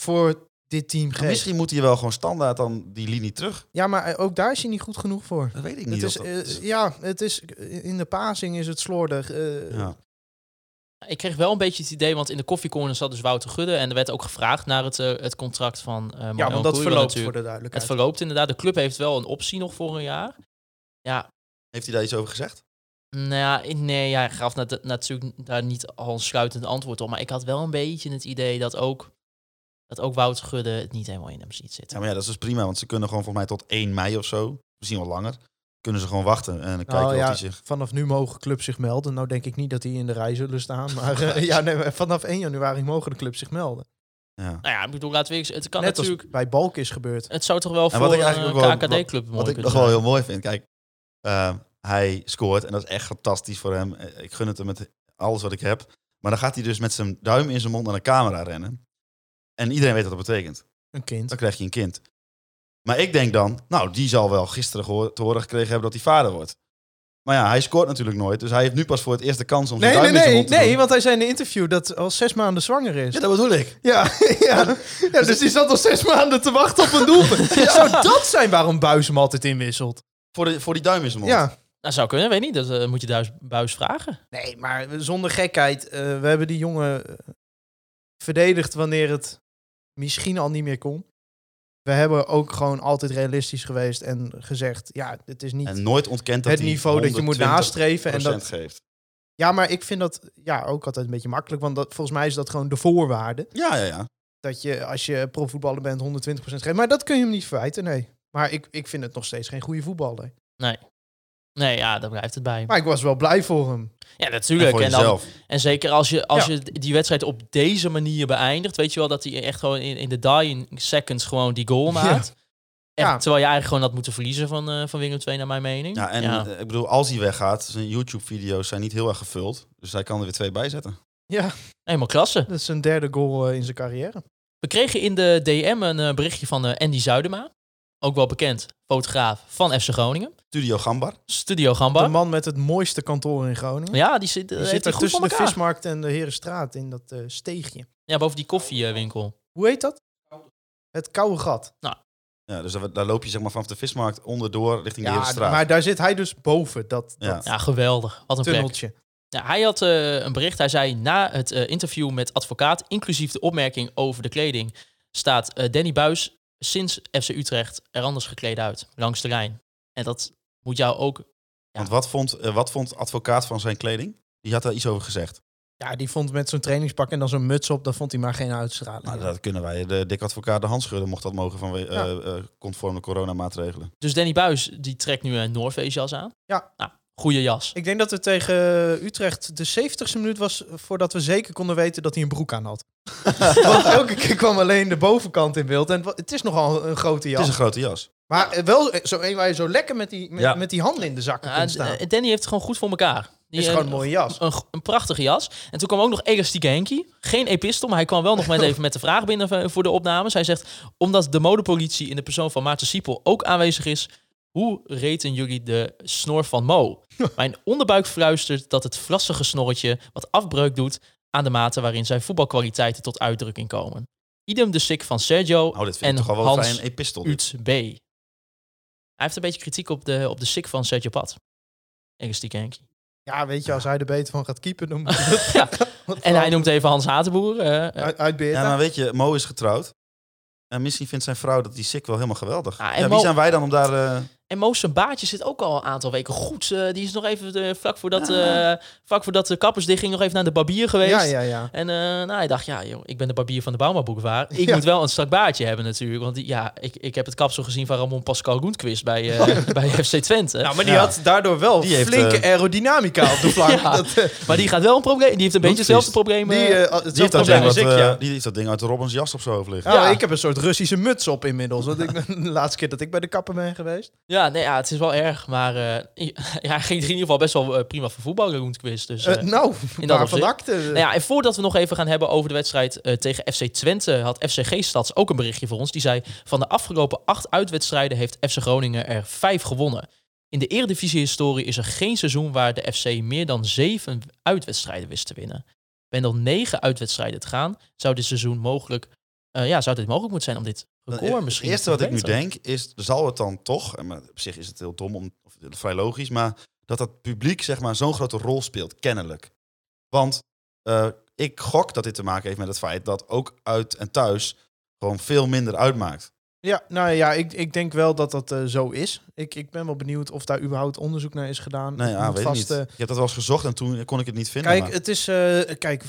voor dit team Maar geeft. misschien moet hij wel gewoon standaard dan die linie terug. Ja, maar eh, ook daar is hij niet goed genoeg voor. Dat weet ik Het niet. is, of eh, dat- ja, het is, in de passing is het slordig. eh, ja. ik kreeg wel een beetje het idee, want in de koffiecorner zat dus Wouter Gudde. En er werd ook gevraagd naar het, eh, het contract van eh Mo Ja, want dat verloopt natuurlijk- voor de Het duidelijkheid. verloopt inderdaad. De club heeft wel een optie nog voor een jaar. Ja, Heeft hij daar iets over gezegd? nou ja, ik- nee, ja, hij gaf nat- natuurlijk daar niet al een sluitend antwoord op. Maar ik had wel een beetje het idee dat ook, dat ook Wouter Gudde het niet helemaal in hem ziet Ja, zitten. maar ja, dat is dus prima, want ze kunnen gewoon volgens mij tot 1 mei of zo, misschien wel langer, kunnen ze gewoon wachten en dan kijken Nou of ja, hij zich... vanaf nu mogen clubs zich melden. Nou denk ik niet dat die in de rij zullen staan. Maar eh, ja, nee, maar vanaf 1 januari mogen de clubs zich melden. Ja. Nou ja, ik bedoel, laten we het kan Net natuurlijk... als bij Balk is gebeurd. Het zou toch wel En voor wat een KKD-club mooi Wat ik nog wel heel mooi vind, kijk, eh, hij scoort en dat is echt fantastisch voor hem. Eh, Ik gun het hem met alles wat ik heb. Maar dan gaat hij dus met zijn duim in zijn mond naar de camera rennen. En iedereen weet wat dat betekent. Een kind. Dan krijg je een kind. Maar ik denk dan, nou, die zal wel gisteren te horen gekregen hebben dat hij vader wordt. Maar ja, hij scoort natuurlijk nooit. Dus hij heeft nu pas voor het eerst de kans om Nee, zijn nee, duim in zijn nee, nee, doen. want hij zei in een interview dat hij al zes maanden zwanger is. Ja, dat bedoel ik. Ja, ja. ja dus die zat al zes maanden te wachten op een doelpunt. Zou dat zijn waarom Buis hem altijd inwisselt? Voor, de, voor die duim in zijn mond. Ja. Nou, zou kunnen, weet niet. Dat eh, moet je thuis buis vragen. Nee, maar zonder gekheid. eh, we hebben die jongen eh, verdedigd wanneer het misschien al niet meer kon. We hebben ook gewoon altijd realistisch geweest en gezegd... ja, het is niet En nooit ontkent dat het hij niveau dat je moet 120% nastreven. En dat, geeft. ja, maar ik vind dat ja, ook altijd een beetje makkelijk. Want dat, volgens mij is dat gewoon de voorwaarde. Ja, ja, ja. Dat je, als je profvoetballer bent, 120% geeft. Maar dat kun je hem niet verwijten, nee. Maar ik, ik vind het nog steeds geen goede voetballer. Nee. Nee, ja, daar blijft het bij. Maar ik was wel blij voor hem. Ja, En natuurlijk. voor En, dan, jezelf. en zeker als, je, als Ja. je die wedstrijd op deze manier beëindigt, weet je wel dat hij echt gewoon in, in de dying seconds gewoon die goal maakt. Echt, Ja. Terwijl je eigenlijk gewoon had moeten verliezen van, eh van Willem II, naar mijn mening. Ja, en eh, ik bedoel, als hij weggaat, zijn YouTube-video's zijn niet heel erg gevuld. Dus hij kan er weer twee bij zetten. Ja, Helemaal klasse. dat is een derde goal eh, in zijn carrière. We kregen in de DM een berichtje van eh, Andy Zuidema. Ook wel bekend, fotograaf van FC Groningen. Studio Gambar. Studio Gamba. De man met het mooiste kantoor in Groningen. Ja, die zit, eh, Die heeft zit hij daar goed voor tussen de vismarkt en de Herenstraat in dat eh, steegje. Ja, boven die koffiewinkel. Hoe heet dat? Het koude gat. Ja, dus daar, daar loop je zeg maar vanaf de vismarkt onderdoor richting de Ja, Herenstraat. maar daar zit hij dus boven, dat, Ja. dat Ja, geweldig. Wat een plek. tunneltje. Ja, hij had eh, een bericht. Hij zei na het eh, interview met advocaat, inclusief de opmerking over de kleding, staat eh, Danny Buis sinds FC Utrecht er anders gekleed uit, langs de lijn. En dat moet jou ook... Ja. Want wat vond, eh, wat vond advocaat van zijn kleding? Die had daar iets over gezegd. Ja, die vond met zo'n trainingspak en dan zo'n muts op, dat vond hij maar geen uitstraling. Nou, dat kunnen wij. De dik advocaat de hand schudden mocht dat mogen van Ja. eh eh, conform de coronamaatregelen. Dus Danny Buis, die trekt nu een Noorface-jas aan. Ja. Nou, goede jas. Ik denk dat het tegen Utrecht de 70ste minuut was voordat we zeker konden weten dat hij een broek aan had. Want elke keer kwam alleen de bovenkant in beeld. En het is nogal een grote Het jas. is een grote jas. Maar eh, wel eh, zo een waar je zo lekker met die, met, Ja. met die handen in de zakken Ja, kunt staan. eh, Danny heeft het gewoon goed voor elkaar. Die, is eh, gewoon een mooie jas. Een, een prachtige jas. En toen kwam ook nog Elastieke Henkie. Geen epistel, maar hij kwam wel nog met even met de vraag binnen voor de opnames. Hij zegt, omdat de modepolitie in de persoon van Maarten Siepel ook aanwezig is... Hoe reten jullie de snor van Mo? Mijn onderbuik fluistert dat het vlassige snorretje wat afbreuk doet... aan de mate waarin zijn voetbalkwaliteiten tot uitdrukking komen. Idem de sik van Sergio dit vind en ik toch wel Hans een epistel. dit. Ut B. Hij heeft een beetje kritiek op de, op de sik van Sergio Pat. Elastieke Henkie. Ja, weet je, als hij er beter van gaat keepen, dan moet je Ja. wat En hij noemt even Hans Hatenboer. eh, eh, uit, uit Beerta. Ja, maar weet je, Mo is getrouwd. En misschien vindt zijn vrouw dat die sick wel helemaal geweldig. Ah, en ja, wie Mo- zijn wij dan om daar... eh, En Moos zijn baardje zit ook al een aantal weken goed. eh, die is nog even eh, vlak, voordat, Ja. eh, vlak voordat de kappers ging nog even naar de barbier geweest. ja, ja, ja. En eh, nou, hij dacht, ja, joh, ik ben de barbier van de Bauma Boulevard. Ik Ja. moet wel een strak baardje hebben natuurlijk. Want ja, ik, ik heb het kapsel gezien van Ramon Pascal Roentquist bij, eh, bij FC Twente. Nou, maar die Ja. had daardoor wel Die heeft, flinke aerodynamica op de flank. Ja. Dat, eh, maar die gaat wel een probleem. Die heeft een beetje hetzelfde probleem. die, die, heeft dat probleem ding als uit, ik, eh, ja. die heeft dat ding uit de Robbins jas op zijn hoofd liggen. Nou, Ja. ik heb een soort Russische muts op inmiddels. Want ik de laatste keer dat ik bij de kapper ben geweest. ja, nee, ja, het is wel erg. Maar eh, ja, hij ging er in ieder geval best wel eh, prima voor voetballen, Roentquist. Dus, Eh, nou, in dat akte. Nou ja, en voordat we nog even gaan hebben over de wedstrijd tegen FC Twente, had FCG Stads ook een berichtje voor ons. Die zei: Van de afgelopen acht uitwedstrijden heeft FC Groningen er vijf gewonnen. In de Eredivisie-historie is er geen seizoen waar de FC meer dan zeven uitwedstrijden wist te winnen. Met nog negen uitwedstrijden te gaan, zou dit seizoen mogelijk, ja, zou dit mogelijk moeten zijn om dit record misschien Het eerste te wat ik nu denk is, zal het dan toch, en op zich is het heel dom, om, of vrij logisch, maar dat dat publiek zeg maar zo'n grote rol speelt, kennelijk. Want eh, ik gok dat dit te maken heeft met het feit dat ook uit en thuis gewoon veel minder uitmaakt. Ja, nou ja, ik, ik denk wel dat dat eh, zo is. Ik, ik ben wel benieuwd of daar überhaupt onderzoek naar is gedaan. Nee, Ik ja, weet vast, niet. eh, Ik heb dat wel eens gezocht en toen kon ik het niet vinden. Kijk, maar- het is, kijk,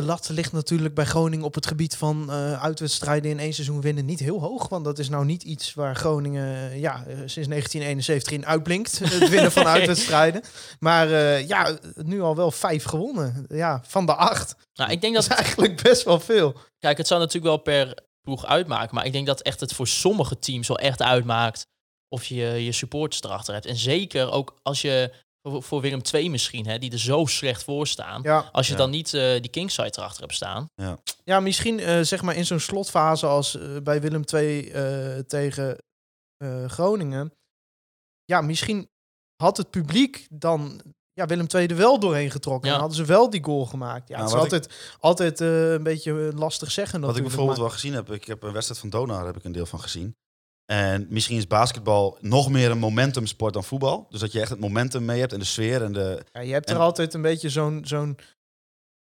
de lat ligt natuurlijk bij Groningen op het gebied van eh, uitwedstrijden in één seizoen winnen niet heel hoog. Want dat is nou niet iets waar Groningen eh, ja, eh, sinds 1971 in uitblinkt. Het winnen van uitwedstrijden. Maar ja, nu al wel vijf gewonnen. Ja, van de acht. Nou, ik denk Dat dat is eigenlijk best wel veel. Kijk, het zou natuurlijk wel per ploeg uitmaken. Maar ik denk dat echt het voor sommige teams wel echt uitmaakt of je je supporters erachter hebt. En zeker ook als je voor, voor Willem II misschien, hè, die er zo slecht voor staan. Ja, Als je Ja. dan niet eh, die kingside erachter hebt staan. ja misschien eh, zeg maar in zo'n slotfase als eh, bij Willem II eh, tegen eh, Groningen. Ja, misschien had het publiek dan ja, Willem II er wel doorheen getrokken. Ja. En hadden ze wel die goal gemaakt. Ja, Nou, het is altijd, altijd eh, een beetje lastig zeggen. Wat ik bijvoorbeeld maar- wel gezien heb, ik heb een wedstrijd van Donar heb ik een deel van gezien. En misschien is basketbal nog meer een momentumsport dan voetbal. Dus dat je echt het momentum mee hebt en de sfeer en de... Ja, je hebt En- er altijd een beetje zo'n zo'n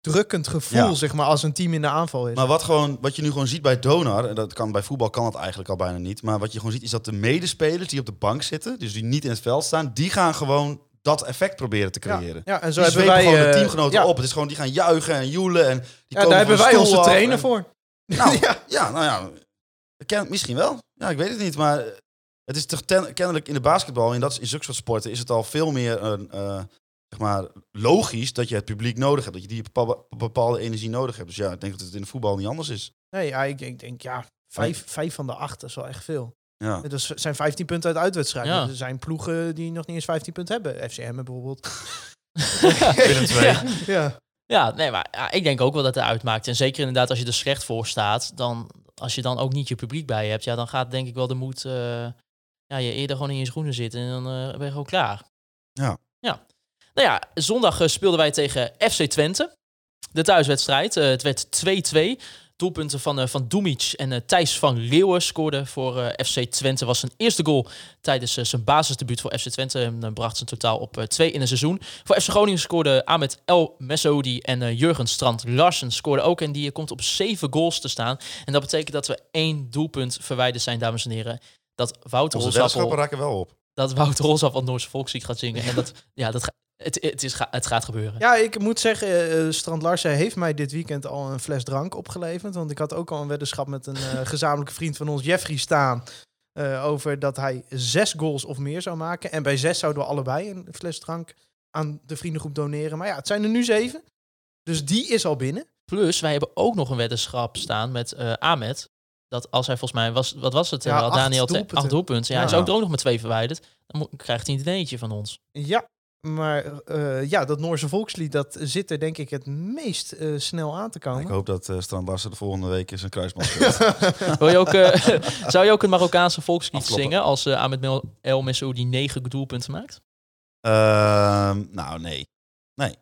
drukkend gevoel, Ja. zeg maar, als een team in de aanval is. Maar wat, gewoon, wat je nu gewoon ziet bij Donar, en dat kan bij voetbal kan het eigenlijk al bijna niet. Maar wat je gewoon ziet is dat de medespelers die op de bank zitten, dus die niet in het veld staan, die gaan gewoon dat effect proberen te ja, creëren. ja, en zo Die hebben wij gewoon de eh, teamgenoten ja, op. Het is gewoon, die gaan juichen en joelen. En die Ja, komen daar hebben wij onze trainer en- voor. Nou, ja. ja, nou ja, ken, misschien wel. Ja, ik weet het niet. Maar het is toch ten- kennelijk in de basketbal, in, dat, in zulke soort sporten, is het al veel meer een, eh, zeg maar, logisch dat je het publiek nodig hebt. Dat je die bepaalde, bepaalde energie nodig hebt. Dus ja, ik denk dat het in de voetbal niet anders is. Nee, ja, ik, ik denk, ja, vijf, vijf van de acht is wel echt veel. Ja. Dat is- zijn 15 punten uit uitwedstrijden. Ja. Er zijn ploegen die nog niet eens 15 punten hebben. FCM bijvoorbeeld. Willem II. Ja. Ja. Ja, nee, maar ja, ik denk ook wel dat het uitmaakt. En zeker inderdaad als je er slecht voor staat, dan als je dan ook niet je publiek bij je hebt, ja, dan gaat denk ik wel de moed, eh, ja, je eerder gewoon in je schoenen zitten en dan eh, ben je gewoon klaar. Ja. Ja. Nou ja, zondag eh, speelden wij tegen FC Twente. De thuiswedstrijd. Het werd 2-2. Doelpunten van, eh, van Dumic en eh, Thijs van Leeuwen scoorden voor eh, FC Twente. Was zijn eerste goal tijdens zijn basisdebuut voor FC Twente. En bracht zijn totaal op twee in een seizoen. Voor FC Groningen scoorde Ahmed El Messoudi en Jurgen Strand Larsen scoorden ook. En die komt op zeven goals te staan. En dat betekent dat we één doelpunt verwijderd zijn, dames en heren. Dat Wouter Onze raken wel op. dat Wouter Rolsap wat Noorse Volkslied gaat zingen. En dat, ja, dat, het, het, is, het gaat gebeuren. ja, ik moet zeggen, eh, Strand Larsen heeft mij dit weekend al een fles drank opgeleverd. Want ik had ook al een weddenschap met een eh, gezamenlijke vriend van ons, Jeffrey, staan. eh, over dat hij zes goals of meer zou maken. En bij zes zouden we allebei een fles drank aan de vriendengroep doneren. Maar ja, het zijn er nu zeven. Dus die is al binnen. Plus, wij hebben ook nog een weddenschap staan met Ahmed. Dat als hij volgens mij was, wat was het? Ja, acht Daniel te- doelpunten. acht doelpunten. Ja, hij is ook er ook nog met twee verwijderd. Dan krijgt hij een dinertje van ons. Ja, maar eh, ja, dat Noorse volkslied, dat zit er denk ik het meest eh, snel aan te Ik komen. hoop dat eh Strand Larsen de volgende week zijn kruisband speelt. Wil je ook, eh, zou je ook een Marokkaanse volkslied Afkloppen. zingen als eh Ahmed El Messoudi negen doelpunten maakt? Ehm, nou, nee.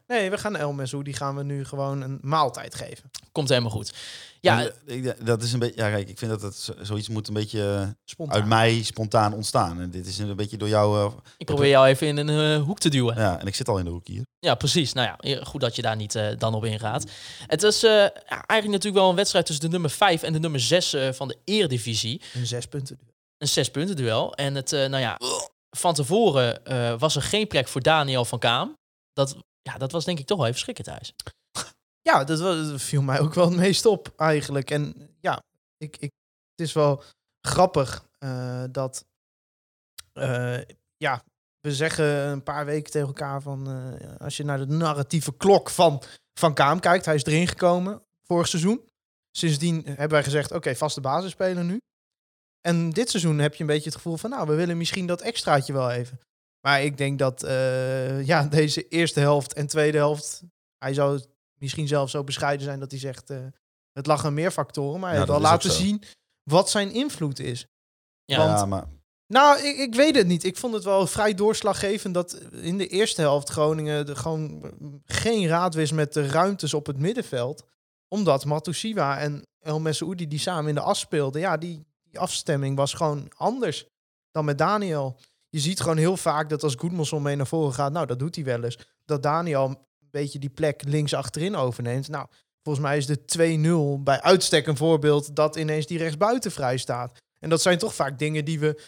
Nee, we gaan El Messou, die gaan we nu gewoon een maaltijd geven. Komt helemaal goed. Ja, En, eh, ik- dat is een beetje. Ja, kijk, ik vind dat het zo- zoiets moet een beetje eh, Spontaan. uit mij spontaan ontstaan. En dit is een beetje door jou. eh, ik probeer jou even in een eh, hoek te duwen. ja, en ik zit al in de hoek hier. Ja, precies. Nou ja, goed dat je daar niet eh, dan op ingaat. Het is eh, eigenlijk natuurlijk wel een wedstrijd tussen de nummer 5 en de nummer 6 eh, van de Eredivisie. Een zes punten. Een zes punten duel. En het, eh, nou ja, van tevoren eh, was er geen plek voor Daniel van Kaam. Dat, ja, dat was denk ik toch wel even schrikken thuis. Ja, dat, viel mij ook wel het meest op eigenlijk. En ja, ik, ik, het is wel grappig eh, dat, eh, ja, we zeggen een paar weken tegen elkaar van, eh, als je naar de narratieve klok van Van Kaam kijkt, hij is erin gekomen vorig seizoen. Sindsdien hebben wij gezegd, oké, vaste basisspeler nu. En dit seizoen heb je een beetje het gevoel van, nou, we willen misschien dat extraatje wel even. Maar ik denk dat ja, deze eerste helft en tweede helft, hij zou misschien zelfs zo bescheiden zijn dat hij zegt, eh, het lag aan meer factoren. Maar hij Ja, heeft wel laten zien wat zijn invloed is. Ja, Want- ja, maar Nou, ik, ik weet het niet. Ik vond het wel vrij doorslaggevend dat in de eerste helft Groningen er gewoon geen raad wist met de ruimtes op het middenveld. Omdat Matusiwa en El Messoudi die samen in de as speelden, ja, die, die afstemming was gewoon anders dan met Daniel. Je ziet gewoon heel vaak dat als Goedmanson mee naar voren gaat, nou, dat doet hij wel eens. Dat Daniel beetje die plek links achterin overneemt. Nou, volgens mij is de 2-0 bij uitstek een voorbeeld dat ineens die rechtsbuiten vrij staat. En dat zijn toch vaak dingen die we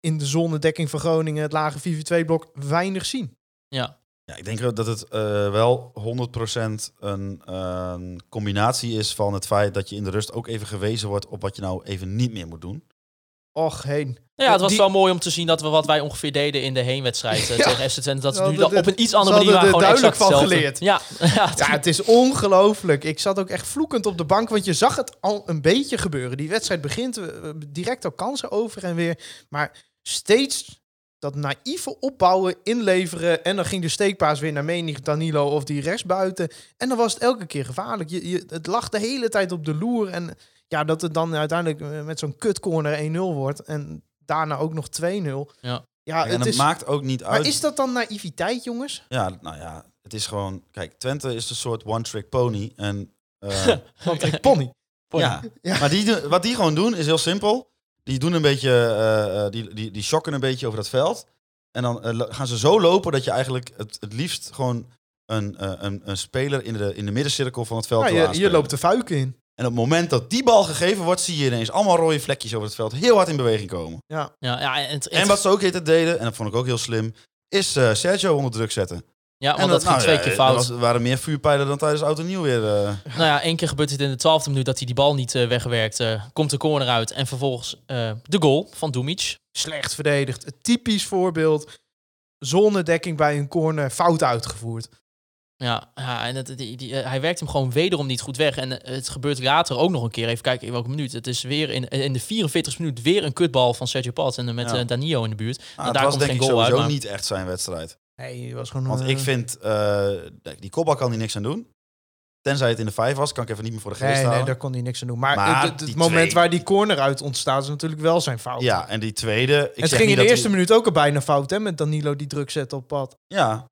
in de zonnedekking van Groningen, het lage 4-2-blok, weinig zien. ja. ja, ik denk dat het eh, wel 100% een eh, combinatie is van het feit dat je in de rust ook even gewezen wordt op wat je nou even niet meer moet doen. Och, heen. Ja, het was Die- wel mooi om te zien dat we wat wij ongeveer deden in de heenwedstrijd eh, Ja. tegen FC Twente, dat ze nu op een iets andere manier waren gewoon duidelijk van hetzelfde. Ja, ja, Ja, het is ongelooflijk. Ik zat ook echt vloekend op de bank, want je zag het al een beetje gebeuren. Die wedstrijd begint, direct al kansen over en weer. Maar steeds dat naïeve opbouwen, inleveren. En dan ging de steekpaas weer naar Menig, Danilo of die rechtsbuiten. En dan was het elke keer gevaarlijk. Je, je, het lag de hele tijd op de loer. En ja, dat het dan uiteindelijk eh, met zo'n kutcorner 1-0 wordt. En daarna ook nog 2-0. Ja. Ja, en het het is, maakt ook niet maar uit. is dat dan naïviteit, jongens? Ja, nou ja, het is gewoon... Kijk, Twente is een soort one-trick pony. En eh, Want ik pony. ja. Ja. maar die, wat die gewoon doen is heel simpel. Die doen een beetje, eh, eh, die, die, die shocken een beetje over dat veld. En dan gaan ze zo lopen dat je eigenlijk het, het liefst gewoon een, een, een speler in de, in de middencirkel van het veld Ja, je, loopt de fuiken in. En op het moment dat die bal gegeven wordt, zie je ineens allemaal rode vlekjes over het veld heel hard in beweging komen. Ja. Ja, ja, en, het, En wat ze ook het deden, en dat vond ik ook heel slim, is eh, Sergio onder druk zetten. ja, en want dat ging nou twee ja, keer er fout. was- Er waren meer vuurpijlen dan tijdens Auto Nieuw weer. eh. Nou ja, één keer gebeurt het in de twaalfde minuut dat hij die bal niet eh, wegwerkt. eh, komt de corner uit en vervolgens eh, de goal van Dumic. Slecht verdedigd. Een typisch voorbeeld. Zonnedekking bij een corner, fout uitgevoerd. Ja, ja en het, die, die, eh, hij werkt hem gewoon wederom niet goed weg. En eh, het gebeurt later ook nog een keer. Even kijken in welke minuut. Het is weer in, in de 44 minuut weer een kutbal van Sergio Pat. En met Ja. eh, Danilo in de buurt. Nou, en daar was komt denk geen ik goal uit. sowieso maar- niet echt zijn wedstrijd. Nee, was gewoon... Want eh, ik vind, eh, die kopbal kan hij niks aan doen. Tenzij het in de vijf was, kan ik even niet meer voor de geest Nee, nee, daar kon hij niks aan doen. Maar, Maar het, het- het die moment twee- waar die corner uit ontstaat is natuurlijk wel zijn fout. Ja, en die tweede... Ik het zeg ging in de eerste die- minuut ook al bijna fout, hè? Met Danilo die druk zette op pad. Ja,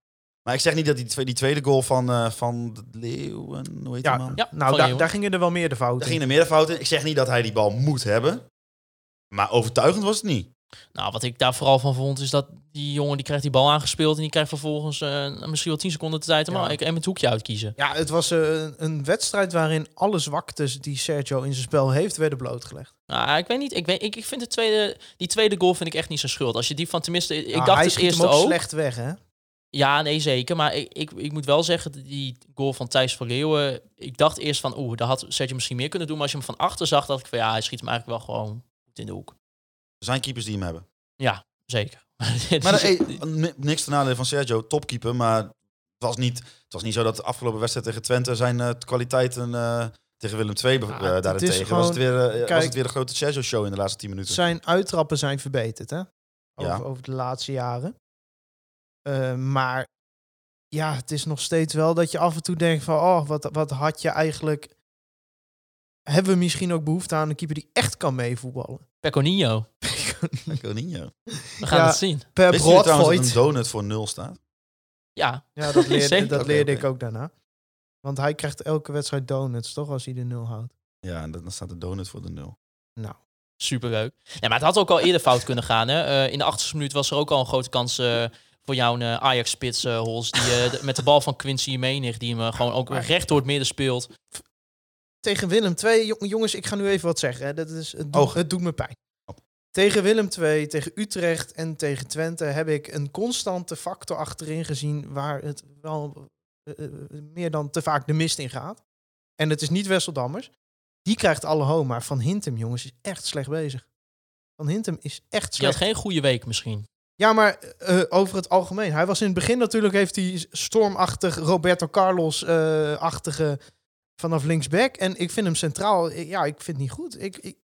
maar ik zeg niet dat die, twee, die tweede goal van, eh van de Leeuwen, hoe heet Ja, die man? Ja, Nou, daar, daar gingen er wel meer de fouten. Daar ging er meer fout in. Ik zeg niet dat hij die bal moet hebben. Maar overtuigend was het niet. Nou, wat ik daar vooral van vond, is dat die jongen die krijgt die bal aangespeeld. En die krijgt vervolgens eh, misschien wel 10 seconden de tijd om Ja. ik en het hoekje uitkiezen. Ja, het was eh, een- een wedstrijd waarin alle zwaktes die Sergio in zijn spel heeft, werden blootgelegd. Nou, ik weet niet. Ik, weet, ik, ik vind de tweede, die tweede goal vind ik echt niet zijn schuld. Als je die van tenminste, ik Nou, dacht hij het eerste hem ook, ook. slecht weg, hè? Ja, nee, zeker. Maar ik, ik, ik moet wel zeggen, dat die goal van Thijs van Leeuwen... Ik dacht eerst van, oeh, daar had Sergio misschien meer kunnen doen. Maar als je hem van achter zag, dacht ik van, ja, hij schiet hem eigenlijk wel gewoon goed in de hoek. Er zijn keepers die hem hebben. Zeker. Maar eh, niks ten nadele van Sergio, topkeeper. Maar het was niet, het was niet zo dat de afgelopen wedstrijd tegen Twente zijn eh, kwaliteiten eh, tegen Willem II Ja, het daarentegen. was, het weer, was het weer een grote Sergio-show in de laatste tien minuten. Zijn uittrappen zijn verbeterd, hè? Over, Ja. over de laatste jaren. Eh, maar ja, het is nog steeds wel dat je af en toe denkt van... Oh, wat, wat had je eigenlijk... Hebben we misschien ook behoefte aan een keeper die echt kan meevoetballen? Peconinho. Coninho. We gaan Ja. het zien. Per Wist jullie trouwens dat een donut voor nul staat? Ja, Ja, dat leerde, dat leerde ik ook daarna. Want hij krijgt elke wedstrijd donuts, toch? Als hij de nul houdt. Ja, en dan staat de donut voor de nul. Nou, superleuk. Ja, maar het had ook al eerder fout kunnen gaan. Hè? Eh, in de achterste minuut was er ook al een grote kans eh, voor jouw eh, Ajax-spits, eh, Hols. Die eh, de- met de bal van Quincy Menig, die hem gewoon ook recht door het midden speelt. tegen Willem II, jong- jongens, ik ga nu even wat zeggen. Hè. Dat is, het, doet, Oh. het doet me pijn. Tegen Willem II, tegen Utrecht en tegen Twente heb ik een constante factor achterin gezien waar het wel meer dan te vaak de mist in gaat. En het is niet Wessel Dammers. Die krijgt alle ho, maar Van Hintem, jongens, is echt slecht bezig. Van Hintem is echt Die had slecht. geen goede week misschien. Ja, maar eh, over het algemeen. Hij was in het begin natuurlijk, heeft hij stormachtig Roberto Carlos-achtige vanaf linksback. En ik vind hem centraal, eh, ja, ik vind het niet goed. Ik, ik,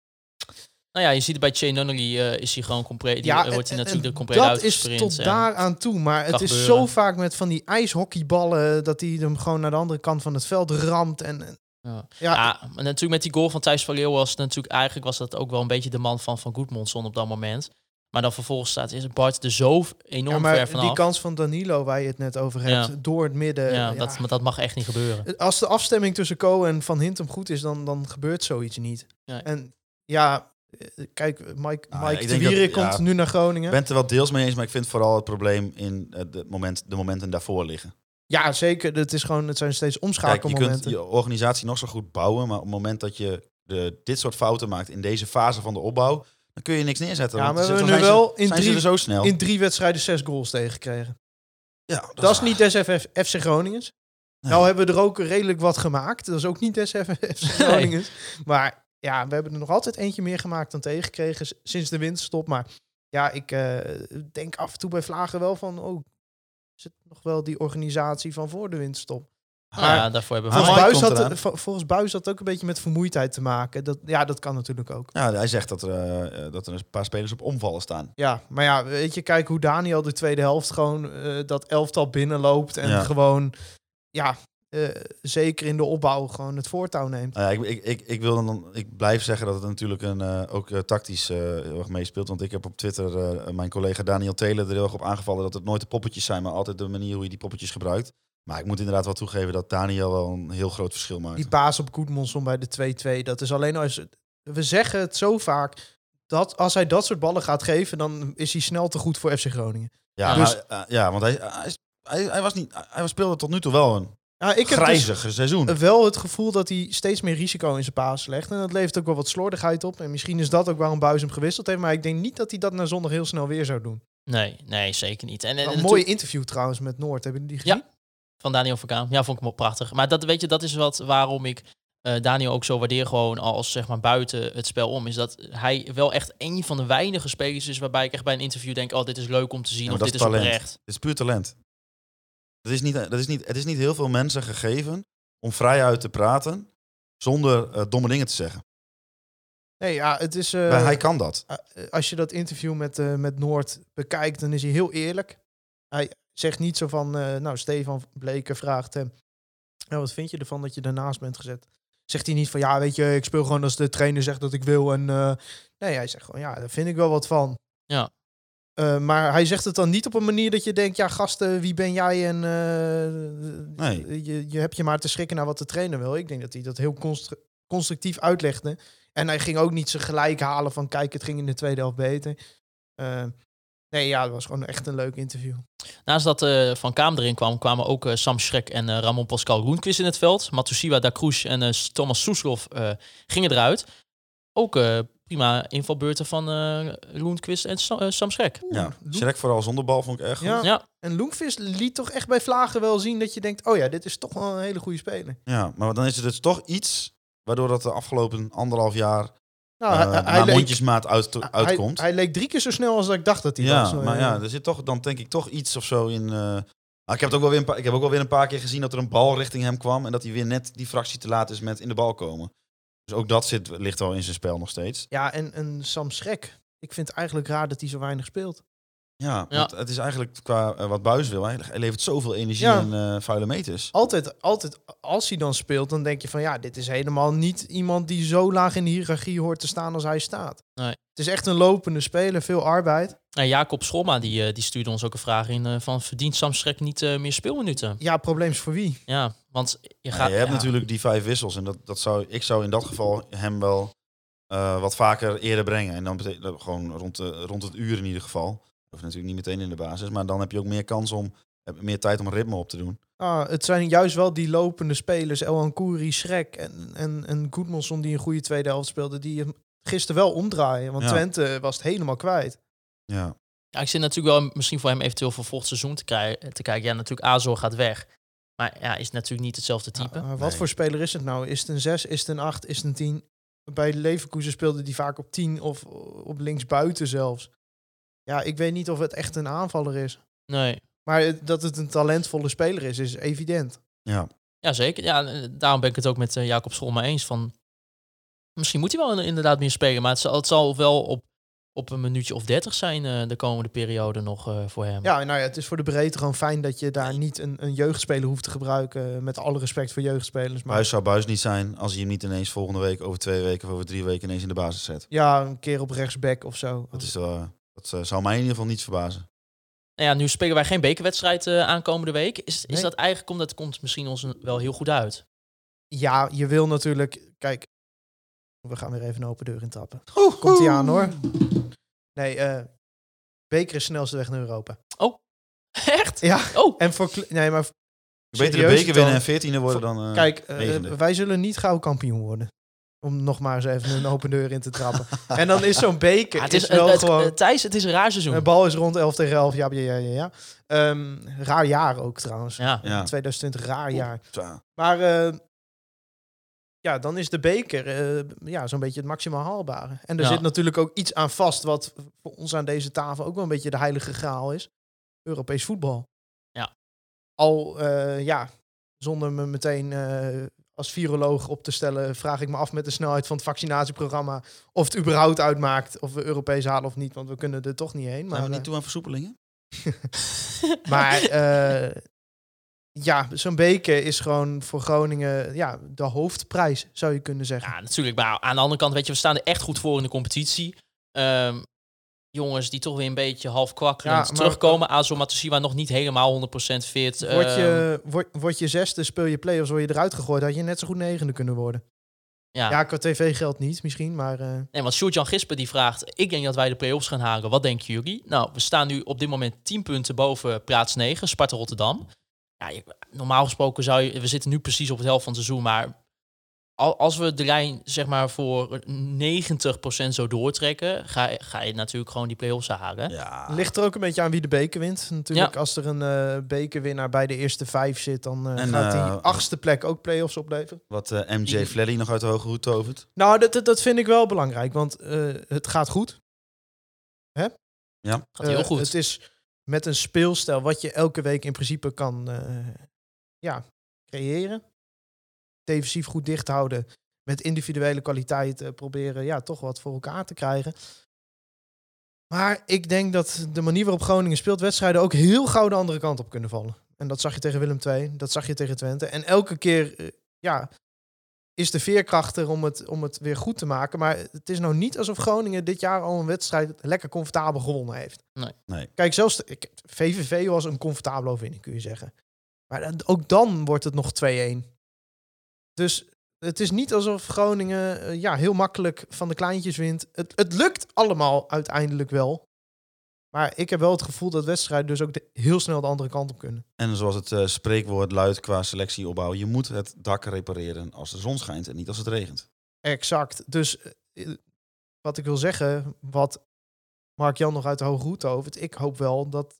Nou ja, je ziet het bij Nunnery eh, is hij gewoon compleet. Die ja, eh, wordt hij natuurlijk en compleet dat is tot en- daar aan toe. Maar het is zo vaak met van die ijshockeyballen dat hij hem gewoon naar de andere kant van het veld ramt. En, Ja. ja, Ja, maar natuurlijk met die goal van Thijs van Leeuwen was natuurlijk eigenlijk was dat ook wel een beetje de man van Van Goedmondson op dat moment. Maar dan vervolgens staat is Bart er zo enorm ja, maar ver vanaf. die kans van Danilo waar je het net over hebt, Ja. door het midden. ja, ja. Dat, maar dat mag echt niet gebeuren. Als de afstemming tussen Co en Van Hintem goed is, dan, dan gebeurt zoiets niet. Nee. En ja, eh, kijk, Mike, Nou Mike ik de Wierik ja. komt nu naar Groningen. Ik ben het er wel deels mee eens, maar ik vind vooral het probleem in eh, de, moment, de momenten daarvoor liggen. Ja, zeker. Het, is gewoon, het zijn steeds Kijk, je omschakelmomenten. kunt je organisatie nog zo goed bouwen, maar op het moment dat je de, dit soort fouten maakt in deze fase van de opbouw, dan kun je niks neerzetten. Ja, maar we hebben nu wel in drie, zo snel. in drie wedstrijden zes goals tegengekregen. ja, Dat, is niet des FF FC Groningens. Nee. Nou hebben we er ook redelijk wat gemaakt. Dat is ook niet des FC Groningens. Maar ja, we hebben er nog altijd eentje meer gemaakt dan tegengekregen sinds de winterstop. Maar ja, ik eh, denk af en toe bij Vlagen wel van... Oh, is het nog wel die organisatie van voor de winterstop? Maar- ja, daarvoor hebben we Volgens Buis, had, volgens Buis had het ook een beetje met vermoeidheid te maken. Dat, ja, dat kan natuurlijk ook. Ja, hij zegt dat er, eh, dat er een paar spelers op omvallen staan. Ja, maar ja, weet je, kijk hoe Daniel de tweede helft gewoon eh, dat elftal binnenloopt. En Ja. gewoon, ja, eh, zeker in de opbouw gewoon het voortouw neemt. Nou ja, ik, ik, ik, ik, wil dan, ik blijf zeggen dat het natuurlijk een, eh, ook tactisch eh, heel erg meespeelt. Want ik heb op Twitter eh, mijn collega Daniel Taylor er heel erg op aangevallen dat het nooit de poppetjes zijn, maar altijd de manier hoe je die poppetjes gebruikt. Maar ik moet inderdaad wel toegeven dat Daniel wel een heel groot verschil maakt. Die paas op Goedmonson bij de 2-2, dat is alleen als... We zeggen het zo vaak, dat als hij dat soort ballen gaat geven, dan is hij snel te goed voor FC Groningen. Ja, Dus- maar, eh, ja want hij, hij, hij, hij was niet, hij speelde tot nu toe wel een Ja, ik heb dus seizoen. wel het gevoel dat hij steeds meer risico in zijn paas legt. En dat levert ook wel wat slordigheid op. En misschien is dat ook waarom Buis hem gewisseld heeft. Maar ik denk niet dat hij dat na zondag heel snel weer zou doen. Nee, nee, zeker niet. En, en, Een en mooi interview trouwens met Noord. Hebben jullie die gezien? Van Daniel Verkaan. Ja, vond ik hem ook prachtig. Maar dat, weet je, dat is wat waarom ik eh, Daniel ook zo waardeer gewoon als zeg maar buiten het spel om. Is dat hij wel echt een van de weinige spelers is waarbij ik echt bij een interview denk, oh, dit is leuk om te zien Ja, of maar dit dat is talent. oprecht. Het is puur talent. Het is, niet, dat is niet, het is niet heel veel mensen gegeven om vrijuit te praten zonder eh, domme dingen te zeggen. Nee, ja, het is... eh, maar hij kan dat. eh, als je dat interview met, eh, met Noord bekijkt, dan is hij heel eerlijk. Hij zegt niet zo van, eh, nou, Stefan Bleken vraagt hem, nou, wat vind je ervan dat je daarnaast bent gezet? Zegt hij niet van, ja, weet je, ik speel gewoon als de trainer zegt dat ik wil. En eh, nee, hij zegt gewoon, ja, daar vind ik wel wat van. Ja. Eh, maar hij zegt het dan niet op een manier dat je denkt, ja, gasten, wie ben jij? En eh, Nee. je, je hebt je maar te schrikken naar wat de trainer wil. Ik denk dat hij dat heel constru- constructief uitlegde. En hij ging ook niet zijn gelijk halen van, kijk, het ging in de tweede helft beter. Eh, nee, ja, het was gewoon echt een leuk interview. Naast dat eh, Van Kaam erin kwam, kwamen ook eh, Sam Schrek en eh, Ramon Pascal Roenquist in het veld. Matusiwa da Cruz en eh, Thomas Soeslof eh, gingen eruit. Ook eh, prima invalbeurten van eh Roenquist en Sa- eh, Sam Schrek. Ja. Shrek vooral zonder bal vond ik echt goed. Ja. Ja, En Loenvis liet toch echt bij Vlagen wel zien dat je denkt, oh ja, dit is toch wel een hele goede speler. Ja, maar dan is het dus toch iets waardoor dat de afgelopen anderhalf jaar Nou, eh, hij, leek, mondjesmaat uit, hij, uitkomt. hij leek drie keer zo snel als dat ik dacht dat hij ja, was. maar Eh, ja, er zit toch dan denk ik toch iets of zo in. eh, ah, ik heb het ook wel weer een paar, ik heb ook wel weer een paar keer gezien dat er een bal richting hem kwam en dat hij weer net die fractie te laat is met in de bal komen. Dus ook dat zit, ligt wel in zijn spel nog steeds. Ja, en, en Sam Schrek. Ik vind het eigenlijk raar dat hij zo weinig speelt. Ja, Ja. want het is eigenlijk qua eh, wat Buis wil. Hij, levert zoveel energie Ja. en eh, vuile meters. Altijd, altijd, als hij dan speelt, dan denk je van ja, dit is helemaal niet iemand die zo laag in de hiërarchie hoort te staan als hij staat. Nee. Het is echt een lopende speler, veel arbeid. En Jacob Scholma die, eh, die stuurde ons ook een vraag in van verdient Sam Schrek niet eh, meer speelminuten? Ja, probleem is voor wie? Ja, want je Ja, gaat... je hebt ja, natuurlijk die vijf wissels en dat, dat zou, ik zou in dat geval hem wel eh, wat vaker eerder brengen. En dan betekent dat gewoon rond, de, rond het uur in ieder geval. Of natuurlijk niet meteen in de basis, maar dan heb je ook meer kans om, heb meer tijd om ritme op te doen. Ah, het zijn juist wel die lopende spelers, El Ankouri, Schrek en, en, en Goedmanson die een goede tweede helft speelde, die hem gisteren wel omdraaien. Want Ja. Twente was het helemaal kwijt. Ja, Ja, ik zit natuurlijk wel misschien voor hem eventueel voor volgend seizoen te, krijgen, te kijken. Ja, natuurlijk Azor gaat weg. Maar ja, is natuurlijk niet hetzelfde type. Ah, maar wat Nee. voor speler is het nou? Is het een 6, is het een 8, is het een 10? Bij Leverkusen speelde die vaak op 10 of op linksbuiten zelfs. Ja, ik weet niet of het echt een aanvaller is. Nee. Maar het- dat het een talentvolle speler is, is evident. ja. Ja, zeker. Ja, eh, daarom ben ik het ook met eh, Jacob Scholma eens van... Misschien moet hij wel inderdaad meer spelen. Maar het zal, het zal wel op, op een minuutje of dertig zijn eh, de komende periode nog eh, voor hem. Ja, nou ja, het is voor de breedte gewoon fijn dat je daar niet een, een jeugdspeler hoeft te gebruiken. Met alle respect voor jeugdspelers. Maar Buis zou Buis niet zijn als hij hem niet ineens volgende week, over twee weken of over drie weken ineens in de basis zet. ja, een keer op rechtsback of zo. Dat, is, eh, dat eh, zou mij in ieder geval niet verbazen. Nou ja, nu spelen wij geen bekerwedstrijd eh, aankomende week. Is, is dat eigenlijk, komt dat komt misschien ons wel heel goed uit. Ja, je wil natuurlijk... Kijk, we gaan weer even een open deur intrappen. Komt hij aan hoor. Nee, eh Beker is snelste weg naar Europa. Echt? Ja, Oh, en voor... Nee, maar Beter de beker winnen en veertiende worden dan... eh, kijk, wij zullen niet gauw kampioen worden. Om nog maar eens even een open deur in te trappen. en dan is zo'n beker Ja, het is, is wel het- het- gewoon... Thijs, het is een raar seizoen. Een bal is rond 11 tegen 11. Ja, ja, ja, ja. Ehm, raar jaar ook trouwens. Ja. ja. 2020, raar jaar. Maar eh, ja, dan is de beker eh, ja, zo'n beetje het maximaal haalbare. En er Ja. zit natuurlijk ook iets aan vast wat voor ons aan deze tafel ook wel een beetje de heilige graal is. Europees voetbal. Ja. Al, eh, ja, zonder me meteen eh, als viroloog op te stellen, vraag ik me af met de snelheid van het vaccinatieprogramma of het überhaupt uitmaakt of we Europees halen of niet, want we kunnen er toch niet heen. Maar, Zijn we eh, niet toe aan versoepelingen? maar eh, ja, zo'n beker is gewoon voor Groningen ja, de hoofdprijs, zou je kunnen zeggen. Ja, natuurlijk. Maar aan de andere kant, weet je, we staan er echt goed voor in de competitie. Ehm, jongens die toch weer een beetje half kwakkelend Ja, terugkomen. Azo Matosiwa nog niet helemaal 100% fit. Word Ehm, je, word, word je zesde, speel je play-offs, word je eruit gegooid, had je net zo goed negende kunnen worden. ja. Ja, qua tv geldt niet misschien, maar... eh, Nee, want Sjoerd-Jan Gispen die vraagt... Ik denk dat wij de play-offs gaan halen. Wat denken jullie? Nou, we staan nu op dit moment 10 punten boven plaats 9, Sparta Rotterdam. Ja, normaal gesproken zou je... We zitten nu precies op het helft van het seizoen, maar... al- Als we de lijn zeg maar voor 90% zo doortrekken, ga, ga je natuurlijk gewoon die play-offs halen. Ja. ligt er ook een beetje aan wie de beker wint. Natuurlijk, als er een eh, bekerwinnaar bij de eerste vijf zit, dan eh, En, gaat die eh, achtste plek ook play-offs opleveren. Wat eh, MJ Fleddy nog uit de hoge hoed tovert. Nou, dat, dat, dat vind ik wel belangrijk, want eh, het gaat goed. Gaat heel goed. Het is met een speelstijl wat je elke week in principe kan eh, ja, creëren. Defensief goed dicht houden. Met individuele kwaliteit eh, proberen ja, toch wat voor elkaar te krijgen. Maar ik denk dat de manier waarop Groningen speelt wedstrijden ook heel gauw de andere kant op kunnen vallen. En dat zag je tegen Willem II, dat zag je tegen Twente. En elke keer eh, ja, is de veerkracht er om het, om het weer goed te maken. Maar het is nou niet alsof Groningen dit jaar al een wedstrijd lekker comfortabel gewonnen heeft. Nee. Nee. Kijk, zelfs de- ik, VVV was een comfortabele overwinning, kun je zeggen. Maar dan- ook dan wordt het nog 2-1. Dus het is niet alsof Groningen eh, ja, heel makkelijk van de kleintjes wint. Het, het lukt allemaal uiteindelijk wel. Maar ik heb wel het gevoel dat wedstrijden dus ook de- heel snel de andere kant op kunnen. En zoals het eh, spreekwoord luidt qua selectieopbouw, je moet het dak repareren als de zon schijnt en niet als het regent. Exact. Dus eh, wat ik wil zeggen, wat Mark-Jan nog uit de hoge hoed tovert, ik hoop wel dat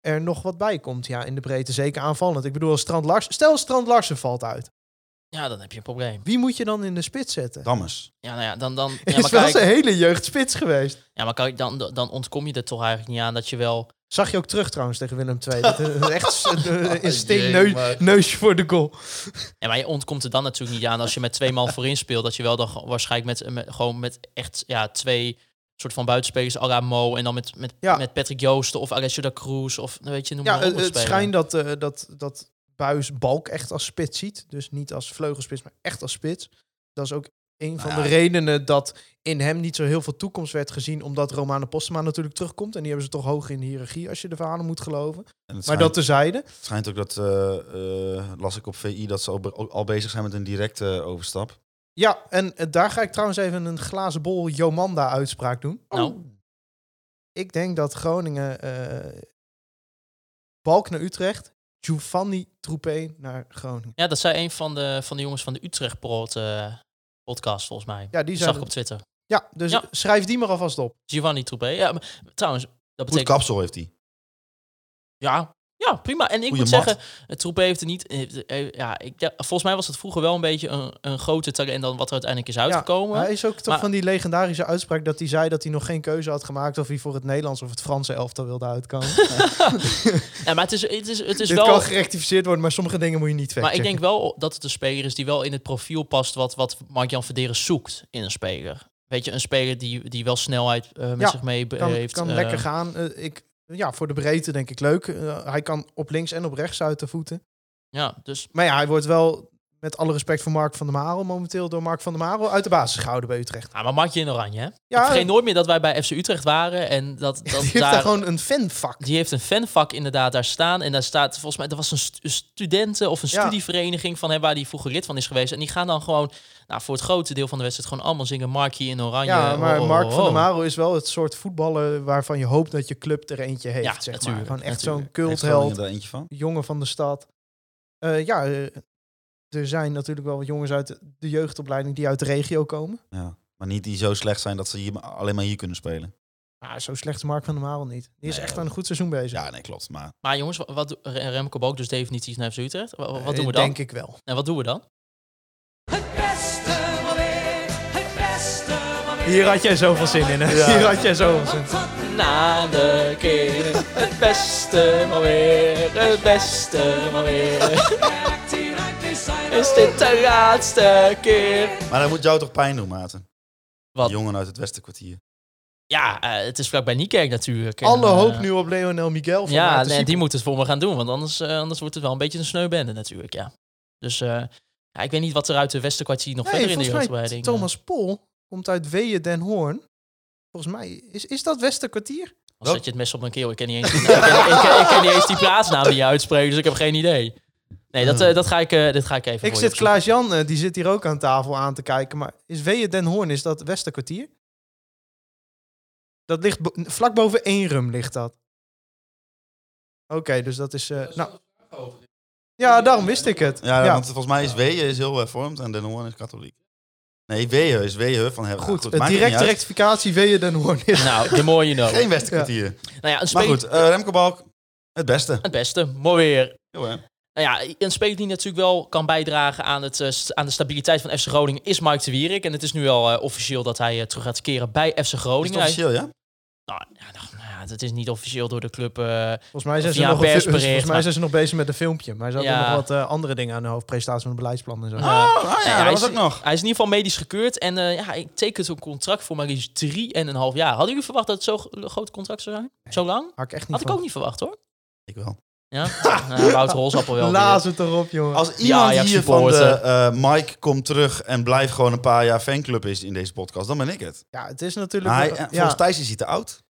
er nog wat bij komt ja, in de breedte. Zeker aanvallend. Ik bedoel, als Strand Lars, stel Strand Larsen valt uit. Ja, dan heb je een probleem. Wie moet je dan in de spits zetten? Dammers. Ja, nou ja, dan... dan ja, maar is wel kijk, zijn hele jeugd spits geweest. ja, maar kijk, dan, dan ontkom je er toch eigenlijk niet aan dat je wel... Zag je ook terug trouwens tegen Willem II. Dat, eh, echt een instinct Jee, neus, maar- neusje voor de goal. Ja, maar je ontkomt er dan natuurlijk niet aan als je met twee man voorin speelt. Dat je wel dan waarschijnlijk met, met, gewoon met echt ja, twee soort van buitenspelers à la Mo. En dan met, met, Ja. met Patrick Joosten of Alessio da Cruz. Of weet je, noem Ja, maar op. het, een schijnt dat, eh, dat, dat Buis Balk echt als spits ziet. Dus niet als vleugelspits, maar echt als spits. Dat is ook een van Nou de ja. redenen dat in hem niet zo heel veel toekomst werd gezien. Omdat Romane Postema natuurlijk terugkomt. En die hebben ze toch hoog in de hiërarchie, als je de verhalen moet geloven. Maar dat tezijde. het schijnt ook dat, eh, eh, las ik op VI, dat ze al, be- al bezig zijn met een directe overstap. Ja, en eh, daar ga ik trouwens even een glazen bol Jomanda uitspraak doen. Nou, Ik denk dat Groningen eh, Balk naar Utrecht, Giovanni Troepé naar Groningen. ja, dat zei een van de, van de jongens van de Utrecht Prot, eh, podcast volgens mij. Ja, die zag ik op Twitter. Ja, dus Ja. schrijf die maar alvast op. Giovanni Troepé. Ja, maar, trouwens, dat Goed betekent... kapsel heeft hij. Ja, ja, prima. En ik Goeie moet mat. zeggen, het Troepé heeft er niet... heeft- eh, ja, ik, ja, volgens mij was het vroeger wel een beetje een, een groter talent dan wat er uiteindelijk is uitgekomen. Hij is ook toch Maar- van die legendarische uitspraak dat hij zei dat hij nog geen keuze had gemaakt of hij voor het Nederlands of het Franse elftal wilde uitkomen. ja, maar het is, het is, het is Dit wel... kan gerectificeerd worden, maar sommige dingen moet je niet Maar ik denk wel dat het een speler is die wel in het profiel past wat, wat Mark-Jan Verderen zoekt in een speler. Weet je, een speler die, die wel snelheid eh, met Ja, zich mee kan, heeft. kan lekker gaan. Eh, ik, ja, voor de breedte denk ik leuk. Eh, hij kan op links en op rechts uit de voeten. Ja, dus Maar ja, hij wordt wel, met alle respect voor Mark van der Marel, momenteel door Mark van der Marel uit de basis gehouden bij Utrecht. ja, maar Markje in oranje, hè? Ja, ik vergeet nooit meer dat wij bij FC Utrecht waren en dat, dat die heeft daar... daar gewoon een fanvak. Die heeft een fanvak inderdaad daar staan. En daar staat volgens mij, er was een stu- studenten- of een Ja. studievereniging van hem waar die vroeger lid van is geweest. En die gaan dan gewoon, nou, voor het grote deel van de wedstrijd gewoon allemaal zingen Markie in oranje. Ja, maar Oh, Mark oh, van der. Marel is wel het soort voetballer waarvan je hoopt dat je club er eentje heeft. Ja, zeg maar. Gewoon echt zo'n cultheld. Er eentje van? jongen van de stad. Eh, ja, eh, er zijn natuurlijk wel wat jongens uit de- jeugdopleiding die uit de regio komen. Ja. Maar niet die zo slecht zijn dat ze hier, alleen maar hier kunnen spelen. Maar zo slecht is Mark van der Marel niet. Die is Nee, echt ook. aan een goed seizoen bezig. Ja, nee, klopt. Maar Maar jongens, wat, wat Remco Book dus definitief naar FC Utrecht. Wat, wat Eh, doen we dan? Denk ik wel. En wat doen we dan? Hier had jij zoveel zin in, hè? Hier had jij zoveel zin in. Na de keer, het beste maar weer, het beste maar weer. Is dit de laatste keer? Maar dat moet jou toch pijn doen, Maarten? Wat? Die jongen uit het Westerkwartier. Ja, eh, het is vlakbij Niekerk natuurlijk. En, Alle eh, hoop nu op Leonel Miguel van Ja, nee, die moet het voor me gaan doen, want anders, eh, anders wordt het wel een beetje een sneubende natuurlijk, ja. Dus eh, ja, ik weet niet wat er uit de Westerkwartier nog Nee, verder in de jeugdopleiding... eh, Thomas Pol komt uit Weeën Den Hoorn. Volgens mij, is, is dat Westerkwartier? Dan zet je het mes op mijn keel. Ik ken niet eens, die, ik ken, ik ken- ik ken niet eens die plaatsnaam die je uitspreekt, dus ik heb geen idee. Nee, dat, eh, dat, ga, ik, eh, dit ga ik even Ik zit Klaas-Jan, eh, die zit hier ook aan tafel aan te kijken. Maar is Weeën Den Hoorn, is dat Westerkwartier? Dat ligt bo- vlak boven Eenrum ligt dat. Oké, dus dat is... eh, nou, ja, daarom wist ik het. Ja, Ja, want volgens mij is Weeën is heel hervormd en Den Hoorn is katholiek. Nee, Weeën is Weeën van Her- goed. maakt direct uit. rectificatie Weeën Den Hoorn is... Nou, more you know. Geen Westerkwartier. Nou ja, een Maar goed, eh, Remco Balk, het beste. Het beste, mooi weer. Jo, hè. Nou ja, een speler die natuurlijk wel kan bijdragen aan, het, eh, aan de stabiliteit van FC Groningen is Mike de Wierik. En het is nu al eh, officieel dat hij terug gaat keren bij FC Is het Groningen. Hij- officieel, ja? nou, ja, het is niet officieel door de club. eh, Volgens mij zijn, ze nog, persbericht, volgens mij zijn ze nog bezig met een filmpje. Maar ze hadden Ja. nog wat eh, andere dingen aan de hoofd. Presentatie van het beleidsplan en zo. Ja. Oh, ah, ja, hij dat was is- ook nog. Hij is in ieder geval medisch gekeurd. En eh, ja, ik tekent een contract voor maar liefst drie en een half jaar. Hadden jullie verwacht dat het zo'n gro- groot contract zou zijn? Zo lang? Had ik echt niet Had ik ook niet verwacht hoor. Ik wel. Ja, nou, Wouter Holsappel wel. Laat het erop, jongen. Als iemand hier van de eh, Mike komt terug en blijft gewoon een paar jaar fanclub is in deze podcast, dan ben ik het. Ja, het is natuurlijk... Hij, wel- ja. Volgens Thijs is hij te oud.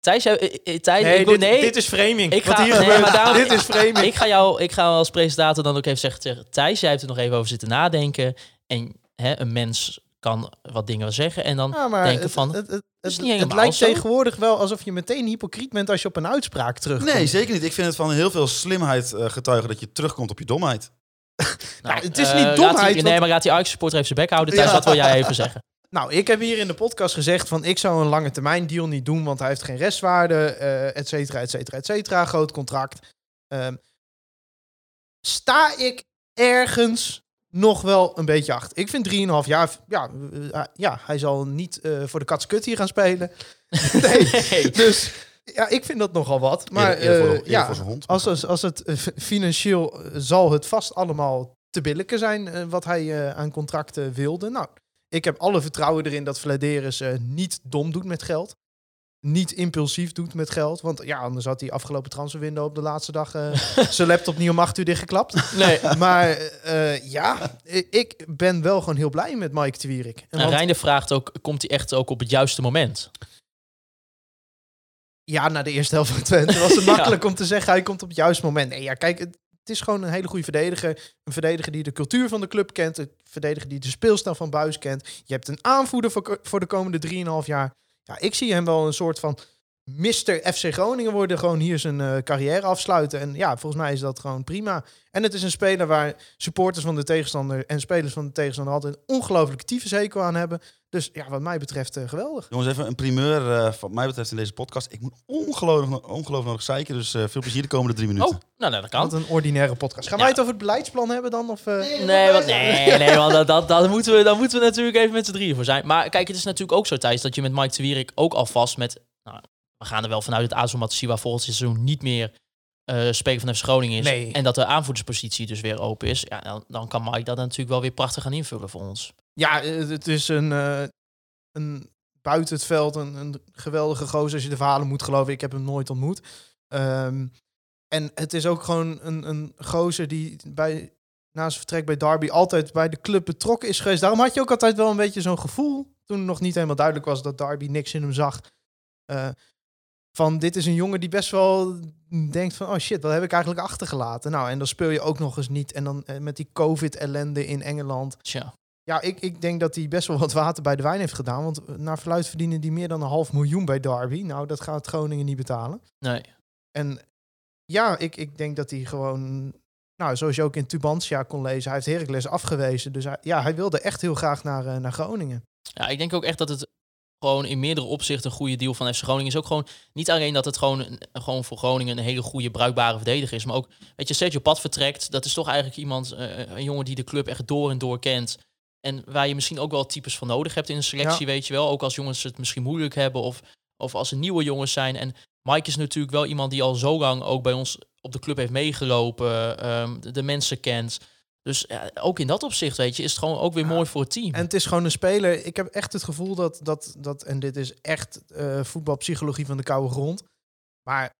Thijs, jij- eh, eh, Thijs, Nee, ik, dit, nee, dit is framing. Ik Wat ga- hier nee, gebeurt, maar daarom- dit is framing. ik ga jou, ik ga als presentator dan ook even zeggen Thijs, jij hebt er nog even over zitten nadenken. En hè, een mens kan wat dingen zeggen en dan Ja, denken het, van, het, is lijkt zo. tegenwoordig wel alsof je meteen hypocriet bent als je op een uitspraak terugkomt. Nee, zeker niet. Ik vind het van heel veel slimheid eh, getuigen dat je terugkomt op je domheid. nou, het is niet domheid, die- nee, maar laat die Ajax supporter even zijn bek houden. Thijs, Ja. wat wil jij even zeggen? Nou, ik heb hier in de podcast gezegd van ik zou een lange termijn deal niet doen, want hij heeft geen restwaarde, eh et cetera, et cetera, et cetera. Groot contract. Ehm, sta ik ergens nog wel een beetje achter. Ik vind 3,5 jaar, ja, eh, ja, hij zal niet eh, voor de katskut hier gaan spelen. nee, Nee. dus ja, ik vind dat nogal wat. Maar Eer- eer voor- eh, eer ja, hond. als, als, als het eh, financieel eh, zal het vast allemaal te billijken zijn eh, wat hij eh, aan contracten wilde. Nou, ik heb alle vertrouwen erin dat Vladeris eh, niet dom doet met geld. Niet impulsief doet met geld. Want ja, anders had hij afgelopen transferwindow op de laatste dag eh, zijn laptop niet om acht uur dichtgeklapt. Nee. Maar eh, ja, ik ben wel gewoon heel blij met Mike de Wierik. En En want- Reiner vraagt ook, komt hij echt ook op het juiste moment? Ja, na de eerste helft van Twente was het makkelijk om te zeggen... hij komt op het juiste moment. Nee, ja, kijk, het, het is gewoon een hele goede verdediger. Een verdediger die de cultuur van de club kent. Een verdediger die de speelstijl van Buis kent. Je hebt een aanvoerder voor, voor de komende 3,5 jaar. Ja, ik zie hem wel een soort van... Mr. FC Groningen worden gewoon hier zijn eh, carrière afsluiten. En ja, volgens mij is dat gewoon prima. En het is een speler waar supporters van de tegenstander en spelers van de tegenstander altijd een ongelooflijke tyfushekel aan hebben. Dus ja, wat mij betreft eh, geweldig. Jongens, even een primeur eh, wat mij betreft in deze podcast. Ik moet ongelooflijk, ongelooflijk nog zeiken, dus eh, veel plezier de komende drie minuten. Oh, nou, nou dat kan. Wat een ordinaire podcast. Gaan Ja. wij het over het beleidsplan hebben dan? Of, eh? Nee, want, nee, nee, want dat, dat, dat moeten we, daar moeten we natuurlijk even met z'n drieën voor zijn. Maar kijk, het is natuurlijk ook zo, Thijs, dat je met Mike de Wierik ook alvast met... Nou, we gaan er wel vanuit dat Azul Matasiwa volgend seizoen niet meer eh speler van FC Groningen is. Nee. En dat de aanvoerderspositie dus weer open is. Ja, dan, dan kan Mike dat natuurlijk wel weer prachtig gaan invullen voor ons. Ja, het is een, eh, een buiten het veld een, een geweldige gozer als je de verhalen moet geloven. Ik heb hem nooit ontmoet. Ehm, en het is ook gewoon een, een gozer die bij, na zijn vertrek bij Derby altijd bij de club betrokken is geweest. Daarom had je ook altijd wel een beetje zo'n gevoel, toen nog niet helemaal duidelijk was dat Derby niks in hem zag. eh, van dit is een jongen die best wel denkt van, oh shit, wat heb ik eigenlijk achtergelaten? Nou, en dan speel je ook nog eens niet. En dan eh, met die COVID-ellende in Engeland. Tja. Ja, ik, ik denk dat hij best wel wat water bij de wijn heeft gedaan. Want eh, naar verluid verdienen die meer dan een half miljoen bij Derby. Nou, dat gaat Groningen niet betalen. Nee. En ja, ik, ik denk dat hij gewoon... Nou, zoals je ook in Tubantia kon lezen, hij heeft Heracles afgewezen. Dus hij, ja, hij wilde echt heel graag naar, eh, naar Groningen. Ja, ik denk ook echt dat het gewoon in meerdere opzichten een goede deal van FC Groningen is. Ook gewoon niet alleen dat het gewoon, gewoon voor Groningen een hele goede, bruikbare verdediger is. Maar ook, weet je, Sergio Pad vertrekt. Dat is toch eigenlijk iemand, eh, een jongen die de club echt door en door kent. En waar je misschien ook wel types van nodig hebt in een selectie, weet je wel. Ook als jongens het misschien moeilijk hebben of, of als er nieuwe jongens zijn. En Mike is natuurlijk wel iemand die al zo lang ook bij ons op de club heeft meegelopen. ehm, de, de mensen kent. Dus ja, ook in dat opzicht, weet je, is het gewoon ook weer mooi voor het team. En het is gewoon een speler. Ik heb echt het gevoel dat, dat, dat en dit is echt eh, voetbalpsychologie van de koude grond. Maar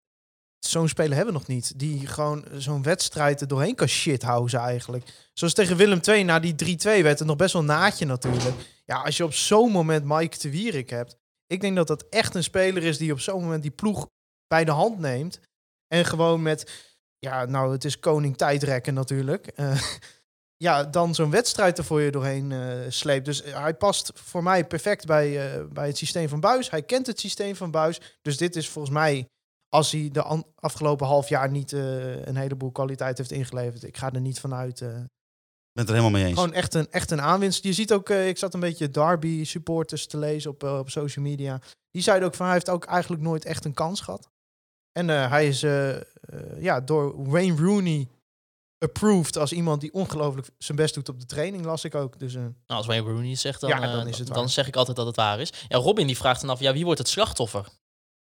zo'n speler hebben we nog niet. Die gewoon zo'n wedstrijd er doorheen kan shithousen eigenlijk. Zoals tegen Willem II, na die 3-2 werd het nog best wel naadje natuurlijk. Ja, als je op zo'n moment Mike de Wierik hebt. Ik denk dat dat echt een speler is die op zo'n moment die ploeg bij de hand neemt. En gewoon met, ja, nou, het is koning tijdrekken natuurlijk. Eh, ja, dan zo'n wedstrijd er voor je doorheen eh, sleept. Dus hij past voor mij perfect bij, eh, bij het systeem van Buis. Hij kent het systeem van Buis. Dus dit is volgens mij, als hij de afgelopen half jaar niet eh, een heleboel kwaliteit heeft ingeleverd. Ik ga er niet vanuit. eh Ik ben het er helemaal mee eens. gewoon echt een, echt een aanwinst. Je ziet ook, eh, ik zat een beetje Derby supporters te lezen op, eh, op social media. Die zeiden ook van hij heeft ook eigenlijk nooit echt een kans gehad. En eh, hij is eh, eh, ja, door Wayne Rooney approved als iemand die ongelooflijk zijn best doet op de training, las ik ook. Dus Nou, als Wayne Rooney het zegt, dan, Ja, dan is het dan waar. zeg ik altijd dat het waar is. Ja, Robin die vraagt dan af, ja, wie wordt het slachtoffer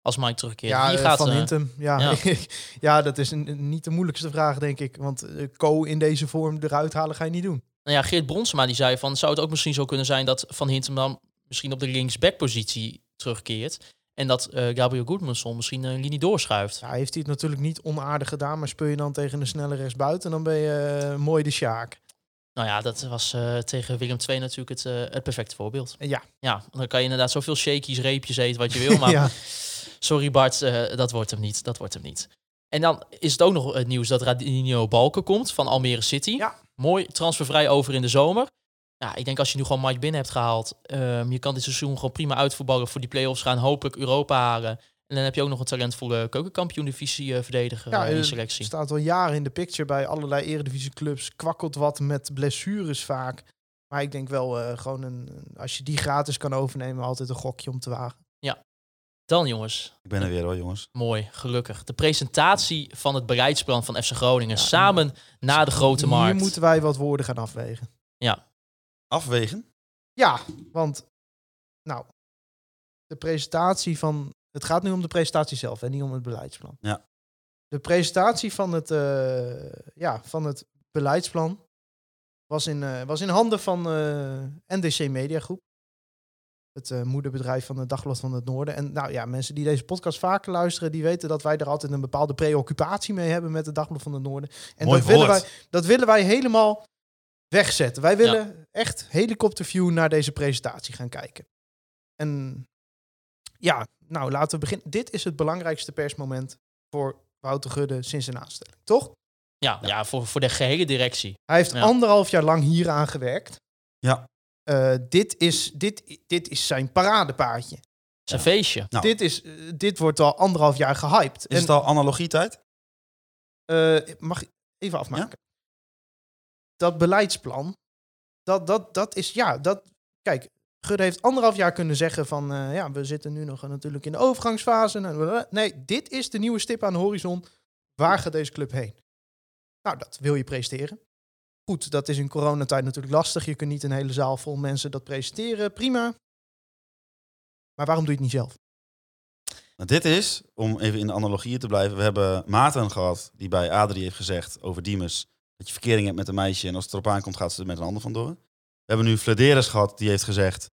als Mike terugkeert? ja, Wie gaat Van Hintem. Ja, ja. ja. dat is een, niet de moeilijkste vraag, denk ik. Want Co in deze vorm eruit halen ga je niet doen. Nou ja, Geert Bronsema die zei van, zou het ook misschien zo kunnen zijn dat Van Hintem dan misschien op de linksback-positie terugkeert en dat eh, Gabriel Goodmanson misschien een linie doorschuift. Ja, heeft hij het natuurlijk niet onaardig gedaan, maar speel je dan tegen een snelle rechtsbuiten, dan ben je eh, mooi de Sjaak. Nou ja, dat was eh, tegen Willem II natuurlijk het, het perfecte voorbeeld. Ja, Ja, dan kan je inderdaad zoveel shakies, reepjes eten wat je wil, maar ja. sorry Bart, dat wordt hem niet. Dat wordt hem niet. En dan is het ook nog het nieuws dat Radinho Balken komt van Almere City. Ja. Mooi transfervrij over in de zomer. Ja, ik denk als je nu gewoon Mike binnen hebt gehaald, ehm, je kan dit seizoen gewoon prima uitvoetballen voor die play-offs gaan, hopelijk Europa halen. En dan heb je ook nog een talentvolle keukenkampioen-divisie eh, verdediger Ja, eh, in eh, selectie. staat al jaren in de picture bij allerlei eredivisieclubs. Kwakkelt wat met blessures vaak. Maar ik denk wel eh, gewoon een, als je die gratis kan overnemen, altijd een gokje om te wagen. Dan jongens, Ik ben er weer hoor, jongens. mooi, gelukkig. De presentatie van het beleidsplan van FC Groningen Ja, samen naar de grote Hier markt. moeten wij wat woorden gaan afwegen. Afwegen? Ja, want nou, de presentatie van. Het gaat nu om de presentatie zelf en niet om het beleidsplan. Ja. De presentatie van het, eh, ja, van het beleidsplan was in, eh, was in handen van eh, NDC Media Groep. Het moederbedrijf van het Dagblad van het Noorden. En nou ja, mensen die deze podcast vaker luisteren, die weten dat wij er altijd een bepaalde preoccupatie mee hebben met het Dagblad van het Noorden. En Mooi dat willen, wij, dat willen wij helemaal wegzetten. Wij willen echt helikopterview naar deze presentatie gaan kijken. En ja, nou laten we beginnen. Dit is het belangrijkste persmoment voor Wouter Gudde sinds zijn aanstelling, toch? Ja, ja. voor, voor de gehele directie. Hij heeft Ja. anderhalf jaar lang hieraan gewerkt. Ja. Eh, dit, is, dit, dit is zijn paradepaardje. Zijn Ja. feestje. Nou. Dit, is, eh, dit wordt al anderhalf jaar gehyped. Is het al analogietijd? Eh, mag ik even afmaken? Dat beleidsplan, dat, dat, dat is, ja, dat, kijk, Gudde heeft anderhalf jaar kunnen zeggen van, eh, ja, we zitten nu nog natuurlijk in de overgangsfase. Nee, dit is de nieuwe stip aan de horizon. Waar gaat deze club heen? Nou, dat wil je presenteren. Goed, dat is in coronatijd natuurlijk lastig. Je kunt niet een hele zaal vol mensen dat presenteren. Prima. Maar waarom doe je het niet zelf? Nou, dit is, om even in de analogieën te blijven. We hebben Maarten gehad, die bij Adrie heeft gezegd over Diemus. Dat je verkering hebt met een meisje en als het erop aankomt gaat ze er met een ander vandoor. We hebben nu Flederis gehad, die heeft gezegd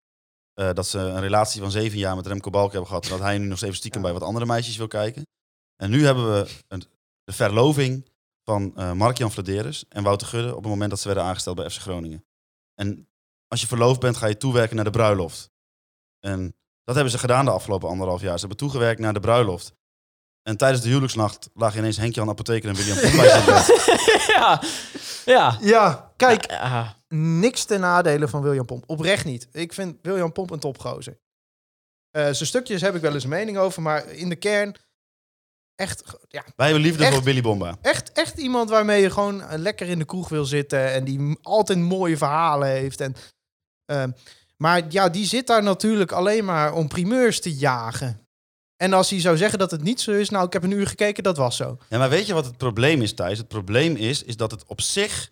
eh, dat ze een relatie van zeven jaar met Remco Balk hebben gehad. En dat hij nu nog steeds stiekem Ja. bij wat andere meisjes wil kijken. En nu hebben we een, de verloving van eh Mark-Jan Flederis en Wouter Gudde op het moment dat ze werden aangesteld bij FC Groningen. En als je verloofd bent, ga je toewerken naar de bruiloft. En dat hebben ze gedaan de afgelopen anderhalf jaar. Ze hebben toegewerkt naar de bruiloft. En tijdens de huwelijksnacht lagen ineens Henk-Jan Apotheker en William Pomp bij zijn bed. ja, ja. Ja, kijk, Ja, niks ten nadele van William Pomp. Oprecht niet. Ik vind William Pomp een topgozer. Eh zijn stukjes heb ik wel eens een mening over, maar in de kern echt, ja, Wij hebben liefde Echt? voor Billy Bomba. echt, echt iemand waarmee je gewoon eh, lekker in de kroeg wil zitten en die m- altijd mooie verhalen heeft. En, ehm, maar ja, die zit daar natuurlijk alleen maar om primeurs te jagen. En als hij zou zeggen dat het niet zo is, nou, ik heb een uur gekeken, dat was zo. Ja, maar weet je wat het probleem is, Thijs? Het probleem is, is dat het op zich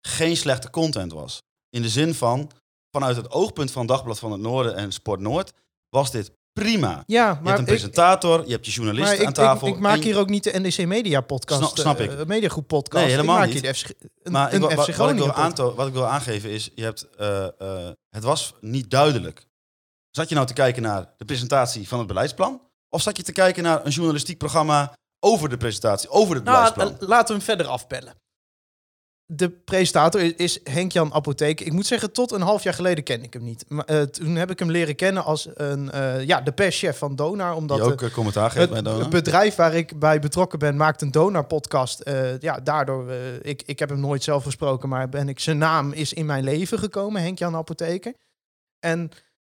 geen slechte content was. In de zin van, vanuit het oogpunt van Dagblad van het Noorden en Sport Noord, was dit prima. Ja, Je hebt maar een ik, presentator, je hebt je maar journalisten ik, aan tafel. ik, ik maak hier ook niet de NDC Media podcast. Snap- snap ik. eh, Mediagroep podcast. Nee, helemaal ik maak niet. hier de FC, een, Maar een wat, ik wil aanto- wat ik wil aangeven is, je hebt, eh, eh, het was niet duidelijk. Zat je nou te kijken naar de presentatie van het beleidsplan? Of zat je te kijken naar een journalistiek programma over de presentatie, over het Nou, beleidsplan? eh, laten we hem verder afbellen. De presentator is, Henk-Jan Apotheek. Ik moet zeggen, tot een half jaar geleden ken ik hem niet. Maar, eh, toen heb ik hem leren kennen als een, eh, ja, de perschef van Donar. Omdat Die ook commentaar geeft bij het, Dona. het bedrijf waar ik bij betrokken ben maakt een Donar-podcast. Ja, daardoor, ik, ik heb hem nooit zelf gesproken, maar ben ik, zijn naam is in mijn leven gekomen, Henk-Jan Apotheker. En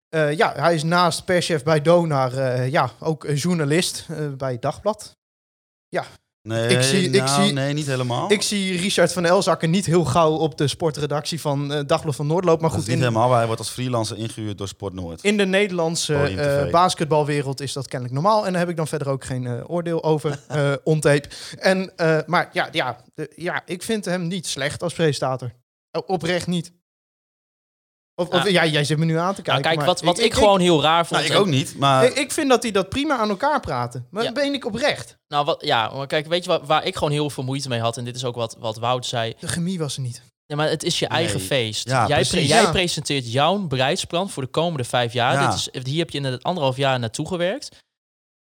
eh, ja, hij is naast perschef bij Donar eh, ja, ook journalist eh, bij Dagblad. Nee, ik zie- ik nou, zie- nee, niet helemaal. Ik zie Richard van Elzakker niet heel gauw op de sportredactie van Dagblad van Noordloop. Maar dat goed, niet in, helemaal, hij wordt als freelancer ingehuurd door Sport Noord. in de Nederlandse basketbalwereld is dat kennelijk normaal. En daar heb ik dan verder ook geen oordeel over, eh on tape. En, maar ja, ja, de- ja, ik vind hem niet slecht als presentator. Oprecht niet. Of, of, ja, jij zit me nu aan te kijken. Nou, kijk, maar wat, wat ik, gewoon heel raar vond. Nou, ik ook niet, maar... Ik, ik vind dat hij dat prima aan elkaar praten. Maar Ja. ben ik oprecht? Nou, wat, ja, maar kijk, weet je waar, waar ik gewoon heel veel moeite mee had? En dit is ook wat, wat Wout zei. De chemie was er niet. Ja, maar het is je eigen feest. Ja, jij, jij Ja. presenteert jouw beleidsplan voor de komende vijf jaar. Ja. Dit is, hier heb je in het anderhalf jaar naartoe gewerkt.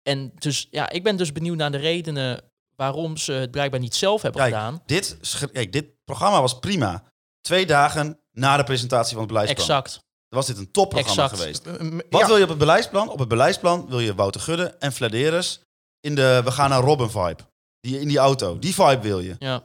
En dus, ja, ik ben dus benieuwd naar de redenen waarom ze het blijkbaar niet zelf hebben Kijk, gedaan. Dit, kijk, dit programma was prima. Twee dagen na de presentatie van het beleidsplan. Exact. Was dit een topprogramma Exact. geweest. Eh, m- Wat ja. wil je op het beleidsplan? Op het beleidsplan wil je Wouter Gudde en Vladeres in de we gaan naar Robin vibe. Die, in die auto. Die vibe wil je. Ja.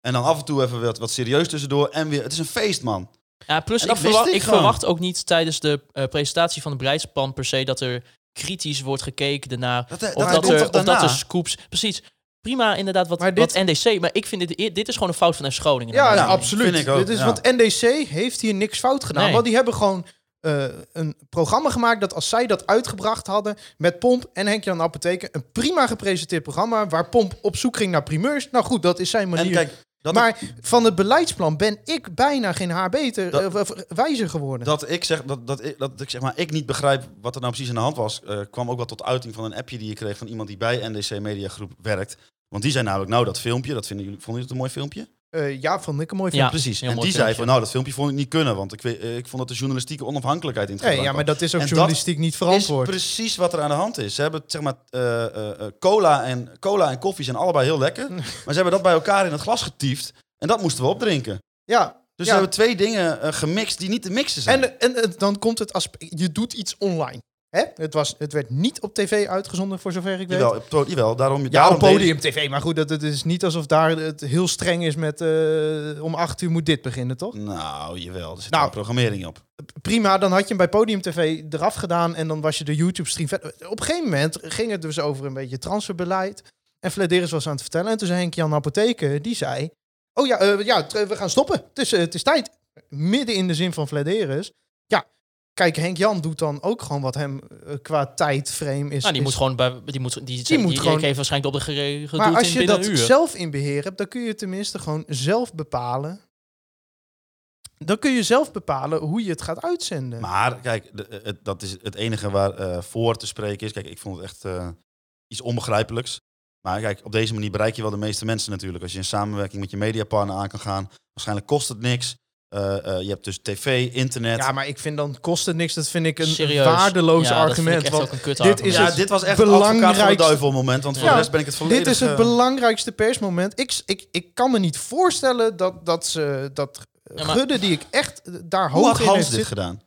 En dan af en toe even wat, wat serieus tussendoor. En weer, het is een feest, man. Ja, plus En ik, verwacht, ik verwacht ook niet tijdens de eh, presentatie van het beleidsplan per se dat er kritisch wordt gekeken naar Dat, dat, of, dat er, of dat daarna? er scoops. Precies. Prima, inderdaad, wat, Maar dit- wat NDC. Maar ik vind dit, dit is gewoon een fout van FC Groningen. Ja, absoluut. vind ik ook, Dit is, ja. Want NDC heeft hier niks fout gedaan. Nee. Want die hebben gewoon eh, een programma gemaakt dat als zij dat uitgebracht hadden met Pomp en Henk-Jan Apotheker, een prima gepresenteerd programma waar Pomp op zoek ging naar primeurs. Nou goed, dat is zijn manier. En kijk, dat, maar van het beleiidsplan ben ik bijna geen haar beter, Dat- eh, wijzer geworden. dat ik zeg dat, dat, ik, dat ik zeg maar ik niet begrijp wat er nou precies aan de hand was, eh, kwam ook wel tot uiting van een appje die je kreeg van iemand die bij NDC Media Groep werkt. Want die zei namelijk, nou dat filmpje, dat vinden jullie, vonden jullie het een mooi filmpje? Eh, ja, vond ik een mooi Ja. film. Precies. En die zei filmpje. van, nou dat filmpje vond ik niet kunnen, want ik, weet- eh, ik vond dat de journalistieke onafhankelijkheid in het Nee, ja, maar dat is ook En dat journalistiek niet is verantwoord. precies wat er aan de hand is. Ze hebben zeg maar eh, cola en cola en koffie zijn allebei heel lekker, maar ze hebben dat bij elkaar in het glas getiefd en dat moesten we opdrinken. Ja, Dus Ja. ze hebben twee dingen gemixt die niet te mixen zijn. En, en, en dan komt het aspect, je doet iets online. Hè? Het, was, het werd niet op tv uitgezonden, voor zover ik weet. Jawel, daarom, Ja, daarom op deed- podium tv. Maar goed, dat, het is niet alsof daar het heel streng is met... eh, om acht uur moet dit beginnen, toch? Nou, jawel, er zit Nou. programmering op. Prima, dan had je hem bij Podium TV eraf gedaan... en dan was je de YouTube-stream verder. Op een gegeven moment ging het dus over een beetje transferbeleid. En Flederis was aan het vertellen. En toen zei Henk-Jan Apotheke, die zei... Oh ja, eh, ja, we gaan stoppen. Het is, eh, het is tijd. Midden in de zin van Flederis. Ja, kijk, Henk-Jan doet dan ook gewoon wat hem eh, qua tijdframe is... Nou, die is- moet gewoon bij, die moet, die, die, moet die gewoon- heeft waarschijnlijk op de geregeld Maar als je dat uur. zelf in beheer hebt, dan kun je tenminste gewoon zelf bepalen. Dan kun je zelf bepalen hoe je het gaat uitzenden. Maar kijk, de- het, dat is het enige waar eh, voor te spreken is. Kijk, ik vond het echt eh, iets onbegrijpelijks. Maar kijk, op deze manier bereik je wel de meeste mensen natuurlijk. Als je in samenwerking met je mediapartner aan kan gaan. Waarschijnlijk kost het niks. Eh, eh, je hebt dus tv, internet. ja, maar ik vind dan kost het niks. Dat vind ik een Serieus. waardeloos Ja, dat vind ik argument. echt Want ook een kut dit argument. is ja, dit was echt een advocaat van de belangrijkste- duivel moment. Want voor Ja, de rest ben ik het volledig... dit is het eh, belangrijkste persmoment. Ik, ik, ik kan me niet voorstellen dat, dat ze dat Ja, maar- Gudde, die ik echt daar Hoe hoog had in Hans heeft dit gedaan?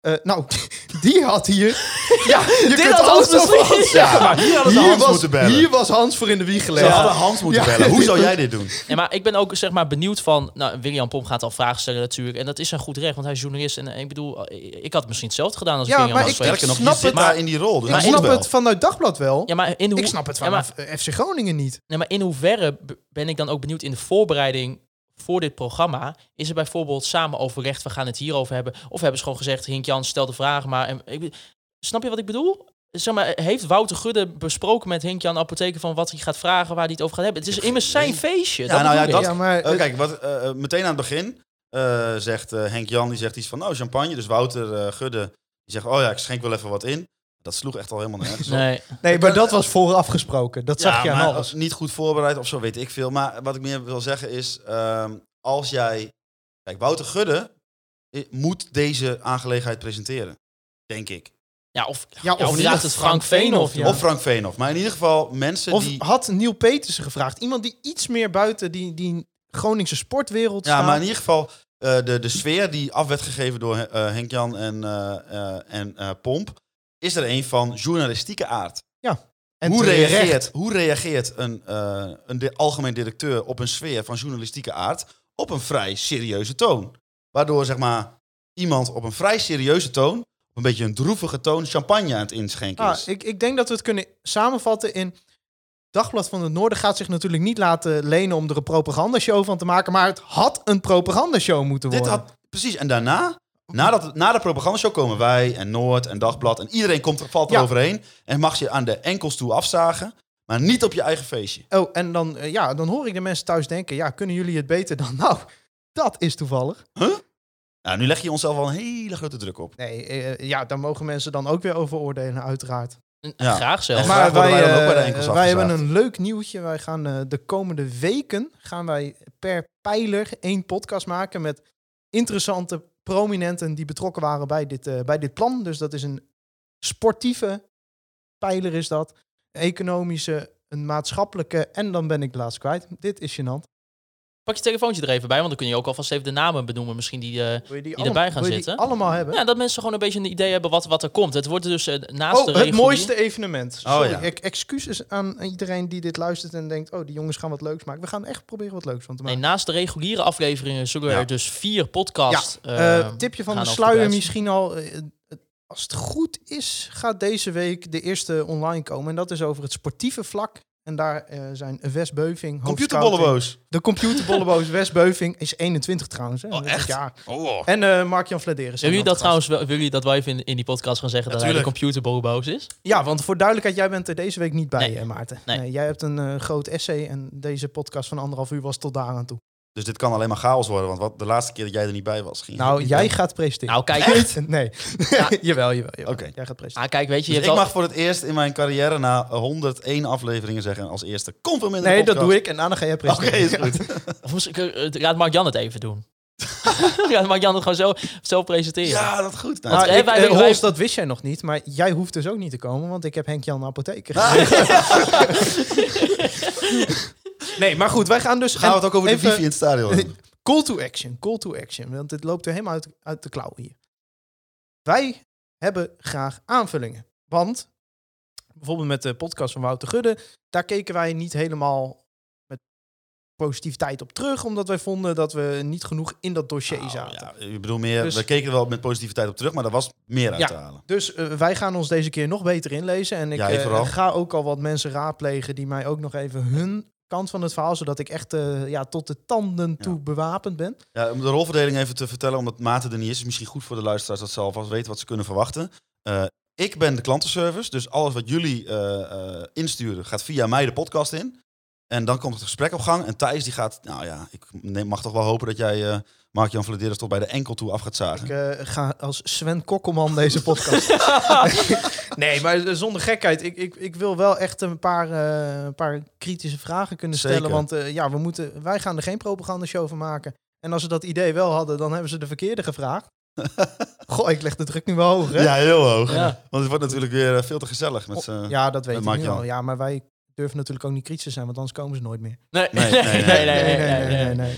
Eh, nou, die had hier. Ja, je Dit kunt had alles Hans misschien- Hans zeggen, maar hier hadden ze Hans was, moeten bellen. Hier was Hans voor in de wieg Ze gelegd. hadden Hans moeten Ja. bellen. Hoe zou jij dit doen? Ja, maar ik ben ook zeg maar benieuwd van... Nou, William Pomp gaat al vragen stellen natuurlijk. En dat is een goed recht, want hij is journalist. En eh, ik bedoel, eh, ik had misschien hetzelfde gedaan als Ja, William maar was ik-. Sterker nog, snap het, maar- in die rol. Dus Ik snap wel. het vanuit Dagblad wel. Ja, maar in hoe, ik snap het ja, maar- vanaf FC Groningen niet. Nee, maar in hoeverre ben ik dan ook benieuwd in de voorbereiding voor dit programma? Is er bijvoorbeeld samen overlegd, we gaan het hierover hebben? Of hebben ze gewoon gezegd, Hink Jan, stel de vraag maar. En, ik, snap je wat ik bedoel? Zeg maar, heeft Wouter Gudde besproken met Henk Jan Apotheker van wat hij gaat vragen, waar hij het over gaat hebben? Het is immers zijn feestje. Ja, dat nou ja, dat- ja, maar Eh, kijk, wat, eh, eh, meteen aan het begin eh, zegt eh, Henk Jan, die zegt iets van, nou, champagne. Dus Wouter Gudde, die zegt, oh ja, ik schenk wel even wat in. Dat sloeg echt al helemaal nergens op. Nee. Nee, maar dat was vooraf gesproken. Dat zag je aan maar alles. Niet goed voorbereid of zo, weet ik veel. Maar wat ik meer wil zeggen is, ehm, als jij... Kijk, Wouter Gudde moet deze aangelegenheid presenteren. Denk ik. Ja, of, Ja, ja, of of, niet vraagt het Frank Veenhoff. Ja. Of Frank Veenhoff. Maar in ieder geval mensen Of die... had Neil Petersen gevraagd. Iemand die iets meer buiten die, die Groningse sportwereld Ja, staat. maar in ieder geval eh, de, de sfeer die af werd gegeven door eh, Henk-Jan en, eh, eh, en eh, Pomp... is er een van journalistieke aard. En hoe, reageert, hoe reageert een, eh, een algemeen directeur op een sfeer van journalistieke aard op een vrij serieuze toon? Waardoor zeg maar iemand op een vrij serieuze toon, op een beetje een droevige toon, champagne aan het inschenken Ah, is. ik, ik denk dat we het kunnen samenvatten in... Dagblad van het Noorden gaat zich natuurlijk niet laten lenen om er een propagandashow van te maken. Maar het had een propagandashow moeten Dit worden. had, precies, en daarna, nadat, na de propagandashow komen wij en Noord en Dagblad en iedereen komt, valt er Ja. overheen en mag je aan de enkels toe afzagen, maar niet op je eigen feestje. Oh, en dan, eh, ja, dan hoor ik de mensen thuis denken... Ja, kunnen jullie het beter dan... Nou, dat is toevallig. Nou, nu leg je onszelf al een hele grote druk op. Nee, eh, ja, daar mogen mensen dan ook weer over oordelen, uiteraard. Ja. Graag zelfs. En graag worden wij dan ook bij de enkels eh, wij hebben een leuk nieuwtje. Wij gaan de komende weken gaan wij per pijler één podcast maken met interessante prominenten die betrokken waren bij dit, eh, bij dit plan. Dus dat is een sportieve pijler is dat, economische, een maatschappelijke en dan ben ik de laatste kwijt. Dit is gênant. Pak je telefoontje er even bij, want dan kun je ook alvast even de namen benoemen. Misschien die... eh, die, erbij gaan zitten? allemaal hebben? ja, dat mensen gewoon een beetje een idee hebben wat, wat er komt. Het wordt dus eh, naast de Oh, het reguliere- mooiste evenement. Sorry, ja. ik, excuses aan iedereen die dit luistert en denkt... oh, die jongens gaan wat leuks maken. We gaan echt proberen wat leuks van te Nee, maken. naast de reguliere afleveringen zullen Ja. er dus vier podcasts... Eh, tipje van de sluier misschien al. het- als het goed is, gaat deze week de eerste online komen. En dat is over het sportieve vlak. En daar eh, zijn Wes Beuving, Computerbolleboos. De computerbolleboos Wes Beuving is 21 trouwens. Hè, Oh, dit echt? jaar. Oh. En eh Mark-Jan Vladeris. Willen jullie dat trouwens wel, willen jullie dat wel even in, in die podcast gaan zeggen dat hij de computerbobo's is? Ja, want voor duidelijkheid, jij bent er deze week niet bij, Nee. eh, Maarten. Nee. Nee, jij hebt een eh, groot essay en deze podcast van anderhalf uur was tot daar aan toe. Dus dit kan alleen maar chaos worden, want wat, de laatste keer dat jij er niet bij was, ging Nou, jij gaat presenteren. Nou, kijk. Nee. jawel, jawel. jawel. Oké. Jij gaat presenteren. Ah, kijk, weet je, je Dus ik hebt al- mag voor het eerst in mijn carrière na 101 afleveringen zeggen als eerste, kom van minder Nee, dat doe ik en daarna ga jij Oké, presenteren. is goed. Of misschien, eh, laat Mark-Jan het even doen. laat Mark-Jan het gewoon zelf, zelf presenteren. Ja, dat is goed. Nou, Maar Want, ik, eh, wij- eh, dat wist jij nog niet, maar jij hoeft dus ook niet te komen, want ik heb Henk-Jan apotheker. Nee, maar goed, wij gaan dus... gaan we het ook over de even- wifi in het stadion. Call to action, call to action, want het loopt er helemaal uit, uit de klauwen hier. Wij hebben graag aanvullingen, want bijvoorbeeld met de podcast van Wouter Gudde, daar keken wij niet helemaal met positiviteit op terug, omdat wij vonden dat we niet genoeg in dat dossier Nou, zaten. ja, ik bedoel meer, Dus- we keken er wel met positiviteit op terug, maar er was meer uit Ja. te halen. Dus eh, wij gaan ons deze keer nog beter inlezen. En ik eh, ga ook al wat mensen raadplegen die mij ook nog even hun kant van het verhaal, zodat ik echt eh, ja, tot de tanden toe bewapend ben. Ja, om de rolverdeling even te vertellen, omdat Maarten er niet is, is misschien goed voor de luisteraars dat ze alvast weten wat ze kunnen verwachten. Eh, ik ben de klantenservice, dus alles wat jullie eh, insturen gaat via mij de podcast in. En dan komt het gesprek op gang. En Thijs die gaat, nou ja, ik neem- mag toch wel hopen dat jij eh Mark-Jan Vladeris tot bij de enkel toe af gaat zagen. Ik eh, ga als Sven Kokkelman deze podcast. nee, maar zonder gekheid. Ik, ik, ik wil wel echt een paar, eh, een paar kritische vragen kunnen stellen. Zeker. Want eh, ja, we moeten, wij gaan er geen propagandashow van maken. En als ze dat idee wel hadden, dan hebben ze de verkeerde gevraagd. Goh, ik leg de druk nu wel hoog, hè? Ja, heel hoog. Ja. Want het wordt natuurlijk weer eh, veel te gezellig met. Oh, ja, dat weet ik al. Ja, maar wij durven natuurlijk ook niet kritisch te zijn, want anders komen ze nooit meer. Nee, nee, nee, nee. nee,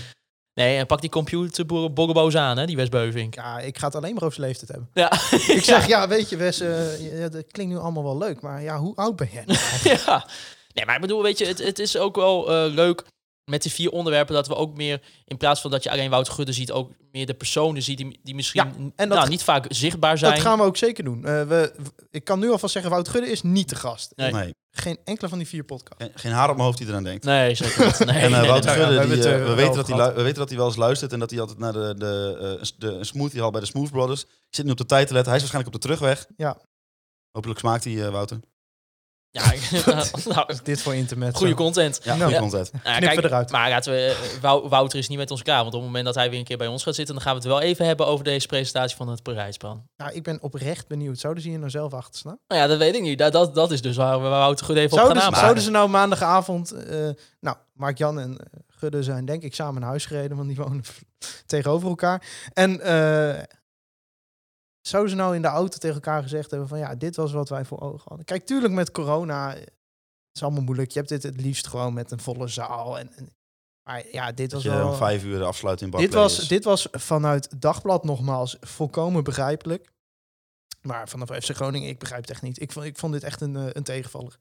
nee, en pak die computer boggeboos aan, hè, die Wes Beuving. Ja, ik ga het alleen maar over zijn leeftijd hebben. Ja. ik zeg, ja, weet je Wes, eh, dat klinkt nu allemaal wel leuk, maar ja, hoe oud ben jij nou Ja, nee, maar ik bedoel, weet je, het, is ook wel eh, leuk met die vier onderwerpen dat we ook meer, in plaats van dat je alleen Wouter Gudde ziet, ook meer de personen ziet die, die misschien Ja, en dat- nou, niet vaak zichtbaar zijn. Dat gaan we ook zeker doen. Eh, we, ik kan nu alvast zeggen, Wout Gudde is niet de gast. Nee. Nee, Geen enkele van die vier podcasts. geen, geen haar op mijn hoofd die eraan denkt. Nee, zeker niet. Nee, En Wouter Gudde, we die, weten dat hij, we weten dat hij wel eens luistert en dat hij altijd naar de, de, eh, de een smoothie haalt bij de Smooth Brothers. Ik zit nu op de tijd te letten. Hij is waarschijnlijk op de terugweg. Ja. Hopelijk smaakt hij, eh, Wouter. Ja, ik- nou, Dit voor internet. goede content. Ja, Nou, goede ja. content. Nou, Knippen eruit. Maar laten we, eh, Wou- Wouter is niet met ons klaar. Want op het moment dat hij weer een keer bij ons gaat zitten... dan gaan we het wel even hebben over deze presentatie van het Parijsplan. Nou, ik ben oprecht benieuwd. Zouden ze hier nou zelf achter staan? Nou ja, dat weet ik niet. Dat, dat, dat is dus waar we Wouter goed even op gaan ze, zouden ze nou maandagavond... eh, nou, Mark-Jan en eh, Gudde zijn denk ik samen naar huis gereden, want die wonen tegenover elkaar. En eh, zouden ze nou in de auto tegen elkaar gezegd hebben van ja, dit was wat wij voor ogen hadden. Kijk, tuurlijk met corona eh, het is allemaal moeilijk. Je hebt dit het liefst gewoon met een volle zaal. En, en- maar ja, dit Dat was je wel... om vijf uur afsluit in Dit was, dit was vanuit Dagblad nogmaals volkomen begrijpelijk. Maar vanaf FC Groningen, ik begrijp het echt niet. Ik vond, ik vond dit echt een, eh, een tegenvaller.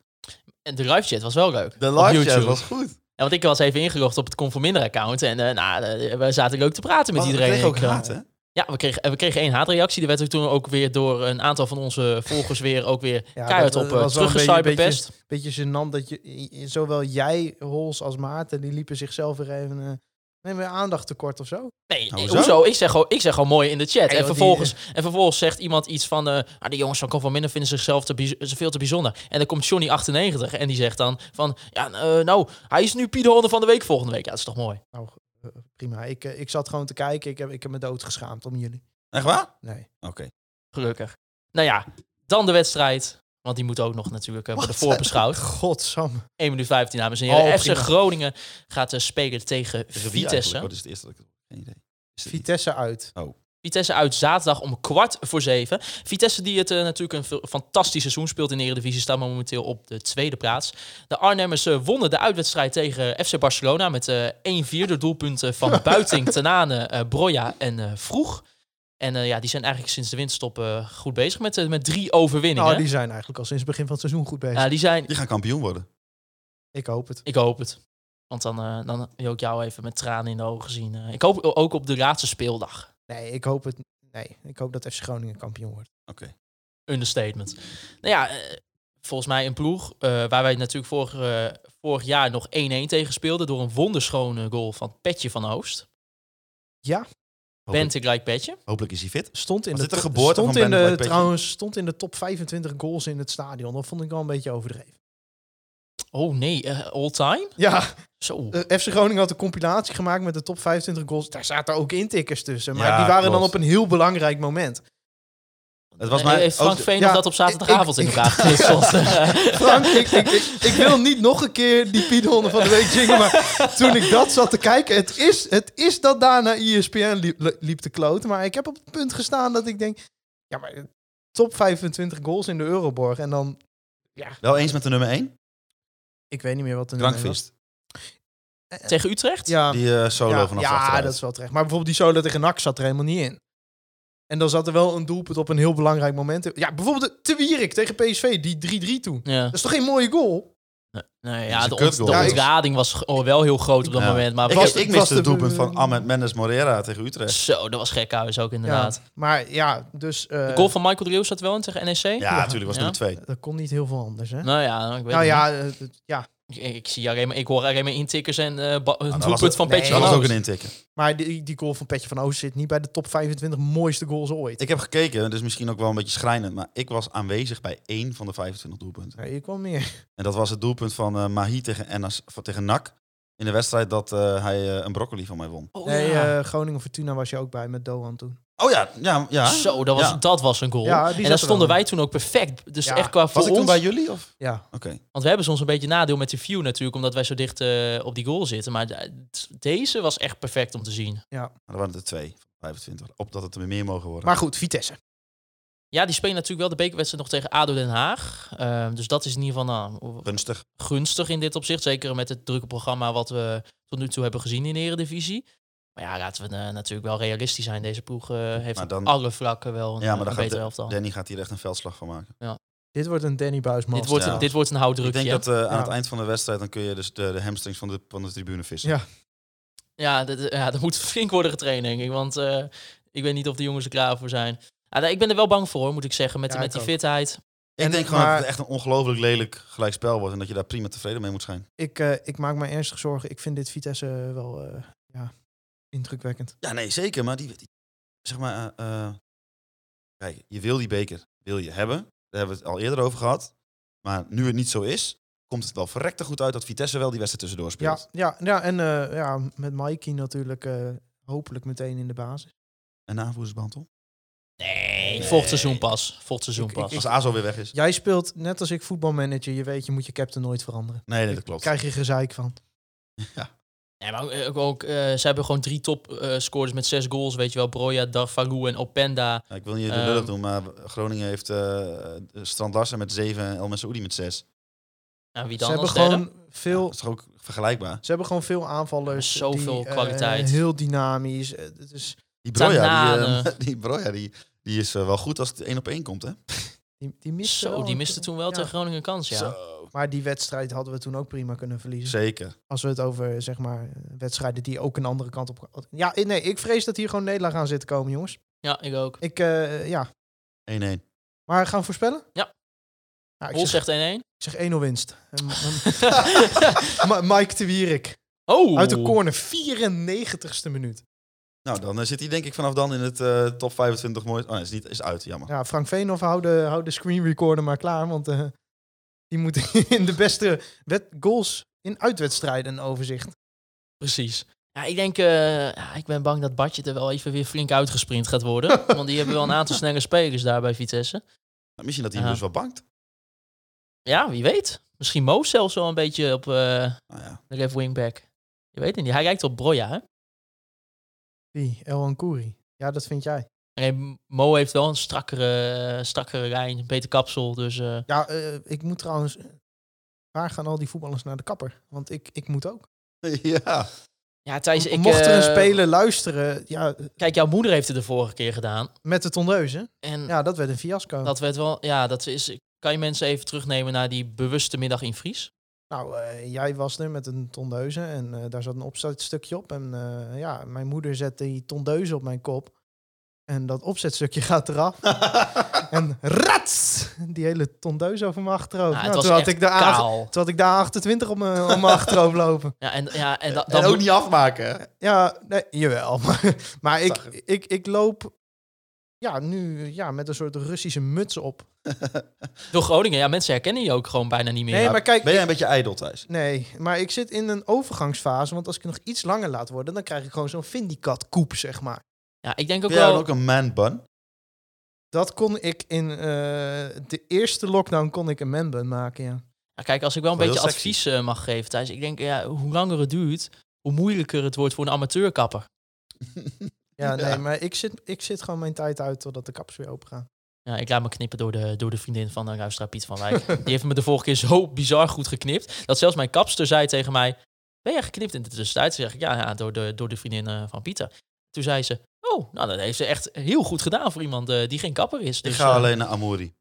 En de live chat was wel leuk. De live chat was goed. Ja, want ik was even ingelogd op het Conforminder account. En eh, nou, we zaten leuk te praten met Oh, iedereen. ook Ik? Ja, we kregen, we kregen één haatreactie. Die werd er toen ook weer door een aantal van onze volgers weer ook weer Ja, keihard op eh, uh, een beetje- teruggecyberpest. Beetje gênant dat je, zowel jij, Hols, als Maarten, die liepen zichzelf weer even... eh neem weer aandacht tekort of zo. Nee, Nou, eh, hoezo? hoezo? Ik zeg, gewoon, ik zeg gewoon mooi in de chat. En, vervolgens, en vervolgens zegt iemand iets van... eh ah, de jongens van Conforminder vinden zichzelf te, bij- veel te bijzonder. En dan komt Johnny98 en die zegt dan van... Ja, eh, nou, hij is nu Pieter van de Week volgende week. Ja, dat is toch mooi? Nou, prima. Ik, eh, ik zat gewoon te kijken. Ik heb, ik heb me dood geschaamd om jullie. Echt waar? Nee. Oké. Gelukkig. Nou ja, dan de wedstrijd. Want die moet ook nog natuurlijk eh, worden Wat? voorbeschouwd. Godsamme. 1 minuut 15, dames en heren. Oh, FC. Groningen gaat eh, spelen tegen Vitesse. eigenlijk? Oh, dit is het eerste dat ik... Geen idee. Vitesse uit. Vitesse uit zaterdag om kwart voor zeven. Vitesse die het eh, natuurlijk een fantastisch seizoen speelt in de Eredivisie... staat momenteel op de tweede plaats. De Arnhemmers eh, wonnen de uitwedstrijd tegen FC Barcelona... met eh 1-4 door doelpunten van Buiting, Tenane, eh Broja en eh, Vroeg. En eh, ja, die zijn eigenlijk sinds de winterstop eh, goed bezig met, eh, met drie overwinningen. Nou, die zijn eigenlijk al sinds het begin van het seizoen goed bezig. Ja, die zijn... Die gaan kampioen worden. ik hoop het. Ik hoop het. Want dan, eh, dan wil ik jou even met tranen in de ogen zien. Eh, ik hoop ook op de laatste speeldag. Nee, ik hoop het. Nee, ik hoop dat FC Groningen kampioen wordt. Oké. Understatement. Nou ja, eh, volgens mij een ploeg eh, waar wij natuurlijk vorig, eh, vorig jaar nog 1-1 tegen speelden... door een wonderschone goal van Petje van Oost. Ja, Hopelijk, Bente gelijk Petje. hopelijk is hij fit. stond in Was de geboorte stond van in de, trouwens stond in de top 25 goals in het stadion. Dat vond ik wel een beetje overdreven. Oh nee, eh, all time? Ja, Zo. eh, FC Groningen had een compilatie gemaakt met de top 25 goals. Daar zaten ook intikkers tussen, maar Ja, die waren dan op een heel belangrijk moment. Het was Eh, mij Heeft Frank Veen Ja, dat op zaterdagavond ik- in elkaar geknutseld? Frank, ik, ik, ik, ik wil niet nog een keer die Piet Honden van de week zingen, maar toen ik dat zat te kijken, het is, het is dat daarna ESPN liep, liep te kloten. Maar ik heb op het punt gestaan dat ik denk, ja, maar top 25 goals in de Euroborg en dan, Wel eens met de nummer 1? Ik weet niet meer wat de nummer was. Drankvist. Tegen Utrecht? Ja, Die eh, solo ja, vanaf ja achteruit. dat is wel terecht. Maar bijvoorbeeld die solo tegen NAC zat er helemaal niet in. En dan zat er wel een doelpunt op een heel belangrijk moment. Ja, bijvoorbeeld de Te Wierik tegen PSV, die 3-3 toen. Ja. Dat is toch geen mooie goal? Nee, ja, de, ont, de ontrading was gewoon wel heel groot op dat Ja. moment. Maar Ik, was- ik was miste de- het doelpunt van Ahmed Mendes Morera tegen Utrecht. Zo, dat was gek huis ook inderdaad. Ja, maar ja, dus... eh, De goal van Michael Leeuw zat wel in tegen NEC? Ja, natuurlijk was Ja. nummer 2. Dat kon niet heel veel anders, hè? Nou ja, ik weet nou het ja, eh, het- ja, niet. Ik, ik zie alleen maar, ik hoor alleen maar intikkers en een was doelpunt van nee, Petje Dat van was ook een intikken. maar die, die goal van Petje van Oost zit niet bij de top 25 mooiste goals ooit. Ik heb gekeken, dus misschien ook wel een beetje schrijnend, maar ik was aanwezig bij één van de 25 doelpunten. Nee, ik kwam meer. En dat was het doelpunt van eh Mahi tegen, NAS, van- tegen NAC in de wedstrijd dat eh, hij een broccoli van mij won. Oh, Nee, ja. eh, Groningen Fortuna was je ook bij met Doan toen. Oh ja, ja, ja. Zo, dat was, Ja. dat was een goal. Ja, en daar stonden wij toen ook perfect. Dus Ja. echt qua voor Was ik toen ons. bij jullie? Of? Ja, Oké. Want we hebben soms een beetje nadeel met de view natuurlijk, omdat wij zo dicht eh, op die goal zitten. Maar de- deze was echt perfect om te zien. Maar er waren er twee van 25. Opdat het er meer mogen worden. maar goed, Vitesse. Ja, die spelen natuurlijk wel de bekerwedstrijd nog tegen ADO Den Haag. Ehm, dus dat is in ieder geval nou, Gunstig. gunstig in dit opzicht. Zeker met het drukke programma wat we tot nu toe hebben gezien in de Eredivisie. Maar ja, laten we eh, natuurlijk wel realistisch zijn. Deze ploeg eh, heeft dan- alle vlakken wel een, Ja, maar een dan betere. Danny gaat hier echt een veldslag van maken. Dit wordt een Danny Buis Dit wordt, Ja. een, dit wordt een Ik houddrukje. denk dat eh, aan Ja. het eind van de wedstrijd dan kun je dus de, de hamstrings van de, van de tribune vissen. Ja. Ja, dat, ja, dat moet flink worden getraind, denk ik. Want eh, ik weet niet of de jongens er klaar voor zijn. Ah, ik ben er wel bang voor, moet ik zeggen, met, Ja, met ik die ook. fitheid. Ik En- denk gewoon maar- dat het echt een ongelooflijk lelijk gelijkspel wordt en dat je daar prima tevreden mee moet zijn. Ik, ik maak me ernstig zorgen. Ik vind dit Vitesse wel eh, ja, indrukwekkend. Ja, nee, zeker. Maar die, die- zeg maar, eh, eh, kijk, je wil die beker, wil je hebben. Daar hebben we het al eerder over gehad. Maar nu het niet zo is, komt het wel verrekte goed uit dat Vitesse wel die wedstrijd tussendoor speelt. Ja, ja, ja en eh, ja, met Mikey natuurlijk eh, hopelijk meteen in de basis. En aanvoerdersband om. Nee, volgend seizoen pas. Volgend seizoen Ik- pas. Als Azo weer weg is. Jij speelt net als ik voetbalmanager. Je weet, je moet je captain nooit veranderen. Nee, nee, dat klopt. Krijg je gezeik van. Nee, maar ook, ook, ook, eh, ze hebben gewoon drie top eh, scorers met zes goals. Weet je wel, Broja, Darvalu en Openda. Ja, ik wil niet de lullig doen, maar Groningen heeft eh Strand Larsen met 7 en El Saoudi met 6. Nou, wie Ze dan hebben als derde? gewoon veel. Dat is toch ook vergelijkbaar? Ze hebben gewoon veel aanvallers. Zoveel die, eh, kwaliteit. heel dynamisch. Eh, Het is, Die Broja, die, eh, die, Broja die, die is eh, wel goed als het één op één komt, hè? Die, die mist Zo, die miste toen wel ja. tegen Groningen kans, ja. Zo. Maar die wedstrijd hadden we toen ook prima kunnen verliezen. Zeker. Als we het over zeg maar wedstrijden die ook een andere kant op. Ja, nee, ik vrees dat hier gewoon Nederland gaan zitten komen, jongens. Ja, ik ook. Ik, eh, ja. 1-1. Maar gaan we voorspellen? Ja. Nou, zegt 1-1. ik zeg 1-0 winst. Mike de Wierik. Oh! Uit de corner, 94ste minuut. Nou, dan eh, zit hij denk ik vanaf dan in het eh, top 25 mooi. Oh nee, is, niet, is uit, jammer. Ja, Frank Veenhoff, hou de, hou de screen recorder maar klaar. Want eh, die moet in de beste wet goals in uitwedstrijden een overzicht. Precies. Ja, ik denk, eh, ja, ik ben bang dat Badje er wel even weer flink uitgesprint gaat worden. want die hebben wel een aantal snelle spelers daar bij Vitesse. Nou, misschien dat hij dus wel bankt. Ja, wie weet. Misschien Mo zelfs wel een beetje op eh Nou ja. de left wingback. Je weet het niet. Hij lijkt op Broja, hè? Wie? El Kouri. Ja, dat vind jij. Nee, Mo heeft wel een strakkere, strakkere lijn, een beter kapsel. Dus eh, Ja, eh, ik moet trouwens... Waar gaan al die voetballers naar de kapper? Want ik, ik moet ook. ja. ja, Thijs, ik... Mocht er een eh, speler luisteren, ja, Kijk, jouw moeder heeft het de vorige keer gedaan. met de tondeuzen. En Ja, dat werd een fiasco. dat werd wel... Ja, dat is... Kan je mensen even terugnemen naar die bewuste middag in Fries? Nou, eh, jij was er met een tondeuze en eh, daar zat een opzetstukje op. En eh, ja, mijn moeder zette die tondeuze op mijn kop. En dat opzetstukje gaat eraf. en rats! Die hele tondeuze over mijn achterhoofd. Nou, Nou, toen, had ik de kaal. toen had ik daar 28 op mijn, op mijn achterhoofd lopen. Ja, en, ja, en, da- En dan ook moet- niet afmaken, hè? Ja, nee, jawel. Maar, maar ik, ik, ik loop ja, nu ja, met een soort Russische muts op. Door Groningen, ja, mensen herkennen je ook gewoon bijna niet meer. Nee, maar kijk, Ben jij een beetje ijdel thuis? Nee, maar ik zit in een overgangsfase. Want als ik nog iets langer laat worden, dan krijg ik gewoon zo'n Vindicat koep, zeg maar. Ja, ik denk ook Ben jij wel... ook een man bun? Dat kon ik in eh, de eerste lockdown kon ik een manbun maken, ja. Ja, kijk, als ik wel een Wel beetje advies eh, mag geven, Thijs. Ik denk, ja, hoe langer het duurt, hoe moeilijker het wordt voor een amateurkapper. Ja, nee, Ja. maar ik zit, ik zit gewoon mijn tijd uit totdat de kappers weer open gaan. Ja, ik laat me knippen door de, door de vriendin van de luisteraar Piet van Wijk. Die heeft me de vorige keer zo bizar goed geknipt, dat zelfs mijn kapster zei tegen mij, ben jij geknipt in de tussentijd? Toen zeg ik, ja, ja door, de, door de vriendin eh, van Pieter. Toen zei ze, oh, nou, dat heeft ze echt heel goed gedaan voor iemand eh, die geen kapper is. Ik Dus, ga eh, alleen naar Amori.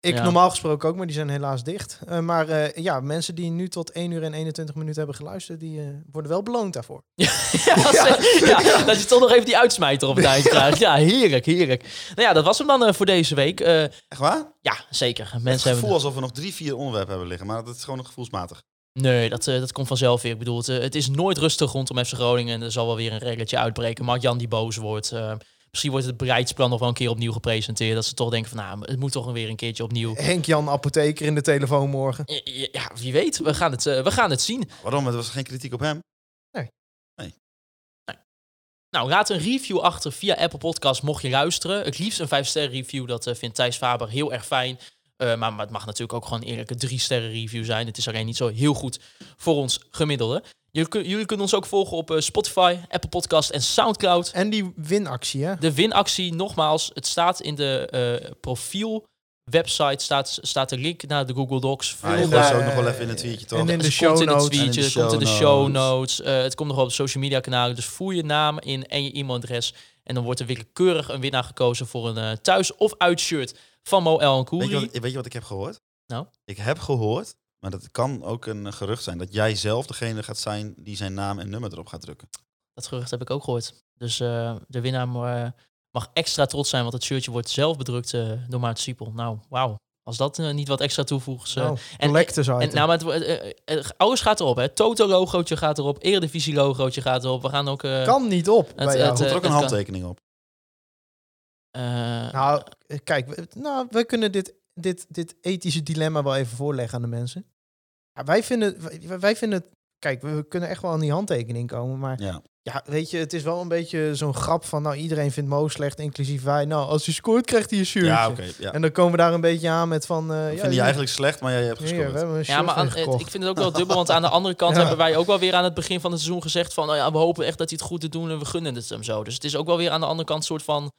Ik Ja. normaal gesproken ook, maar die zijn helaas dicht. Eh, maar eh, ja, mensen die nu tot 1 uur en 21 minuten hebben geluisterd, die eh, worden wel beloond daarvoor. Ja, ja, dat je toch nog even die uitsmijter op het eind krijgt. Ja, heerlijk, heerlijk. Nou ja, dat was hem dan voor deze week. Eh, Echt waar? ja, zeker. het Mensen gevoel hebben... alsof we nog drie, vier onderwerpen hebben liggen. Maar dat is gewoon gevoelsmatig. Nee, dat, eh, dat komt vanzelf weer. Ik bedoel, het, het is nooit rustig rondom FC Groningen. En er zal wel weer een regeltje uitbreken. Mark Jan die boos wordt. Eh, misschien wordt het bereidsplan nog wel een keer opnieuw gepresenteerd. Dat ze toch denken van, nou, het moet toch weer een keertje opnieuw. Henk-Jan Apotheker in de telefoon morgen. Ja, wie weet. We gaan het, eh, we gaan het zien. Waarom? Er was geen kritiek op hem. Nou, laat een review achter via Apple Podcast mocht je luisteren. Het liefst een 5-sterren review, dat eh, vindt Thijs Faber heel erg fijn. Eh, maar, maar het mag natuurlijk ook gewoon een eerlijke 3-sterren review zijn. Het is alleen niet zo heel goed voor ons gemiddelde. Jullie, kun- jullie kunnen ons ook volgen op eh, Spotify, Apple Podcast en Soundcloud. En die winactie, hè? De winactie, nogmaals, het staat in de eh profiel website, staat, staat de link naar de Google Docs. Gooit daar- ze ook nog wel even in het tweetje, toch? En in de het show komt in het notes. tweetje, in het de komt in de show show notes. notes. eh, het komt nog wel op de social media kanalen. Dus voer je naam in en je e-mailadres. En dan wordt er willekeurig een winnaar gekozen voor een eh, thuis- of uitshirt van Mo El en Weet je, Koeri. wat, weet je wat ik heb gehoord? Nou? Ik heb gehoord, maar dat kan ook een gerucht zijn, dat jij zelf degene gaat zijn die zijn naam en nummer erop gaat drukken. Dat gerucht heb ik ook gehoord. Dus eh, de winnaar eh, mag extra trots zijn, want het shirtje wordt zelf bedrukt eh, door Maarten Siepel. Nou, wauw. Als dat niet wat extra toevoegt. eh, Nou, en-. En nou, maar het, alles gaat erop, hè. Toto-logootje gaat erop, Eredivisie-logootje gaat erop. We gaan ook... eh, kan niet op het- bij het, er ook een kan- handtekening op? eh, Nou, kijk, nou, we kunnen dit dit, dit ethische dilemma wel even voorleggen aan de mensen. Ja, wij, vinden, wij, wij vinden het... Kijk, we kunnen echt wel aan die handtekening komen, maar Ja. ja, weet je, het is wel een beetje zo'n grap van, nou, iedereen vindt Mo slecht, inclusief wij. Nou, als hij scoort, krijgt hij een shirtje. Ja. En dan komen we daar een beetje aan met van... eh Ik ja, vind die eigenlijk slecht, maar jij hebt hier, gescoord. we hebben een shirt Ja, maar aan, je ik vind het ook wel dubbel, want aan de andere kant Ja. hebben wij ook wel weer aan het begin van het seizoen gezegd van, nou ja, we hopen echt dat hij het goed te doen en we gunnen het hem zo. Dus het is ook wel weer aan de andere kant soort van,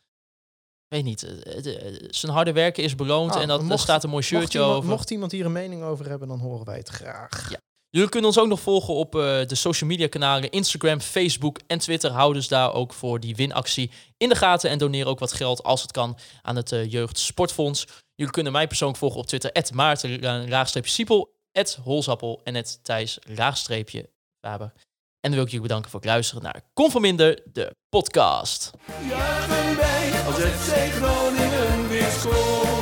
weet niet, eh, het, eh, zijn harde werken is beloond Ah, en dat, mocht- staat een mooi shirtje over. mocht iemand hier een mening over hebben, dan horen wij het graag. Ja. Jullie kunnen ons ook nog volgen op eh, de social media kanalen Instagram, Facebook en Twitter. Hou dus daar ook voor die winactie in de gaten en doneer ook wat geld als het kan aan het eh, Jeugd Sportfonds. Jullie kunnen mij persoonlijk volgen op Twitter, Maarten eh, laagstreepje Siepel, Holzappel en Thijs laagstreepje Faber. En dan wil ik jullie bedanken voor het luisteren naar Conforminder, de podcast. Juichen wij als FC Groningen weer.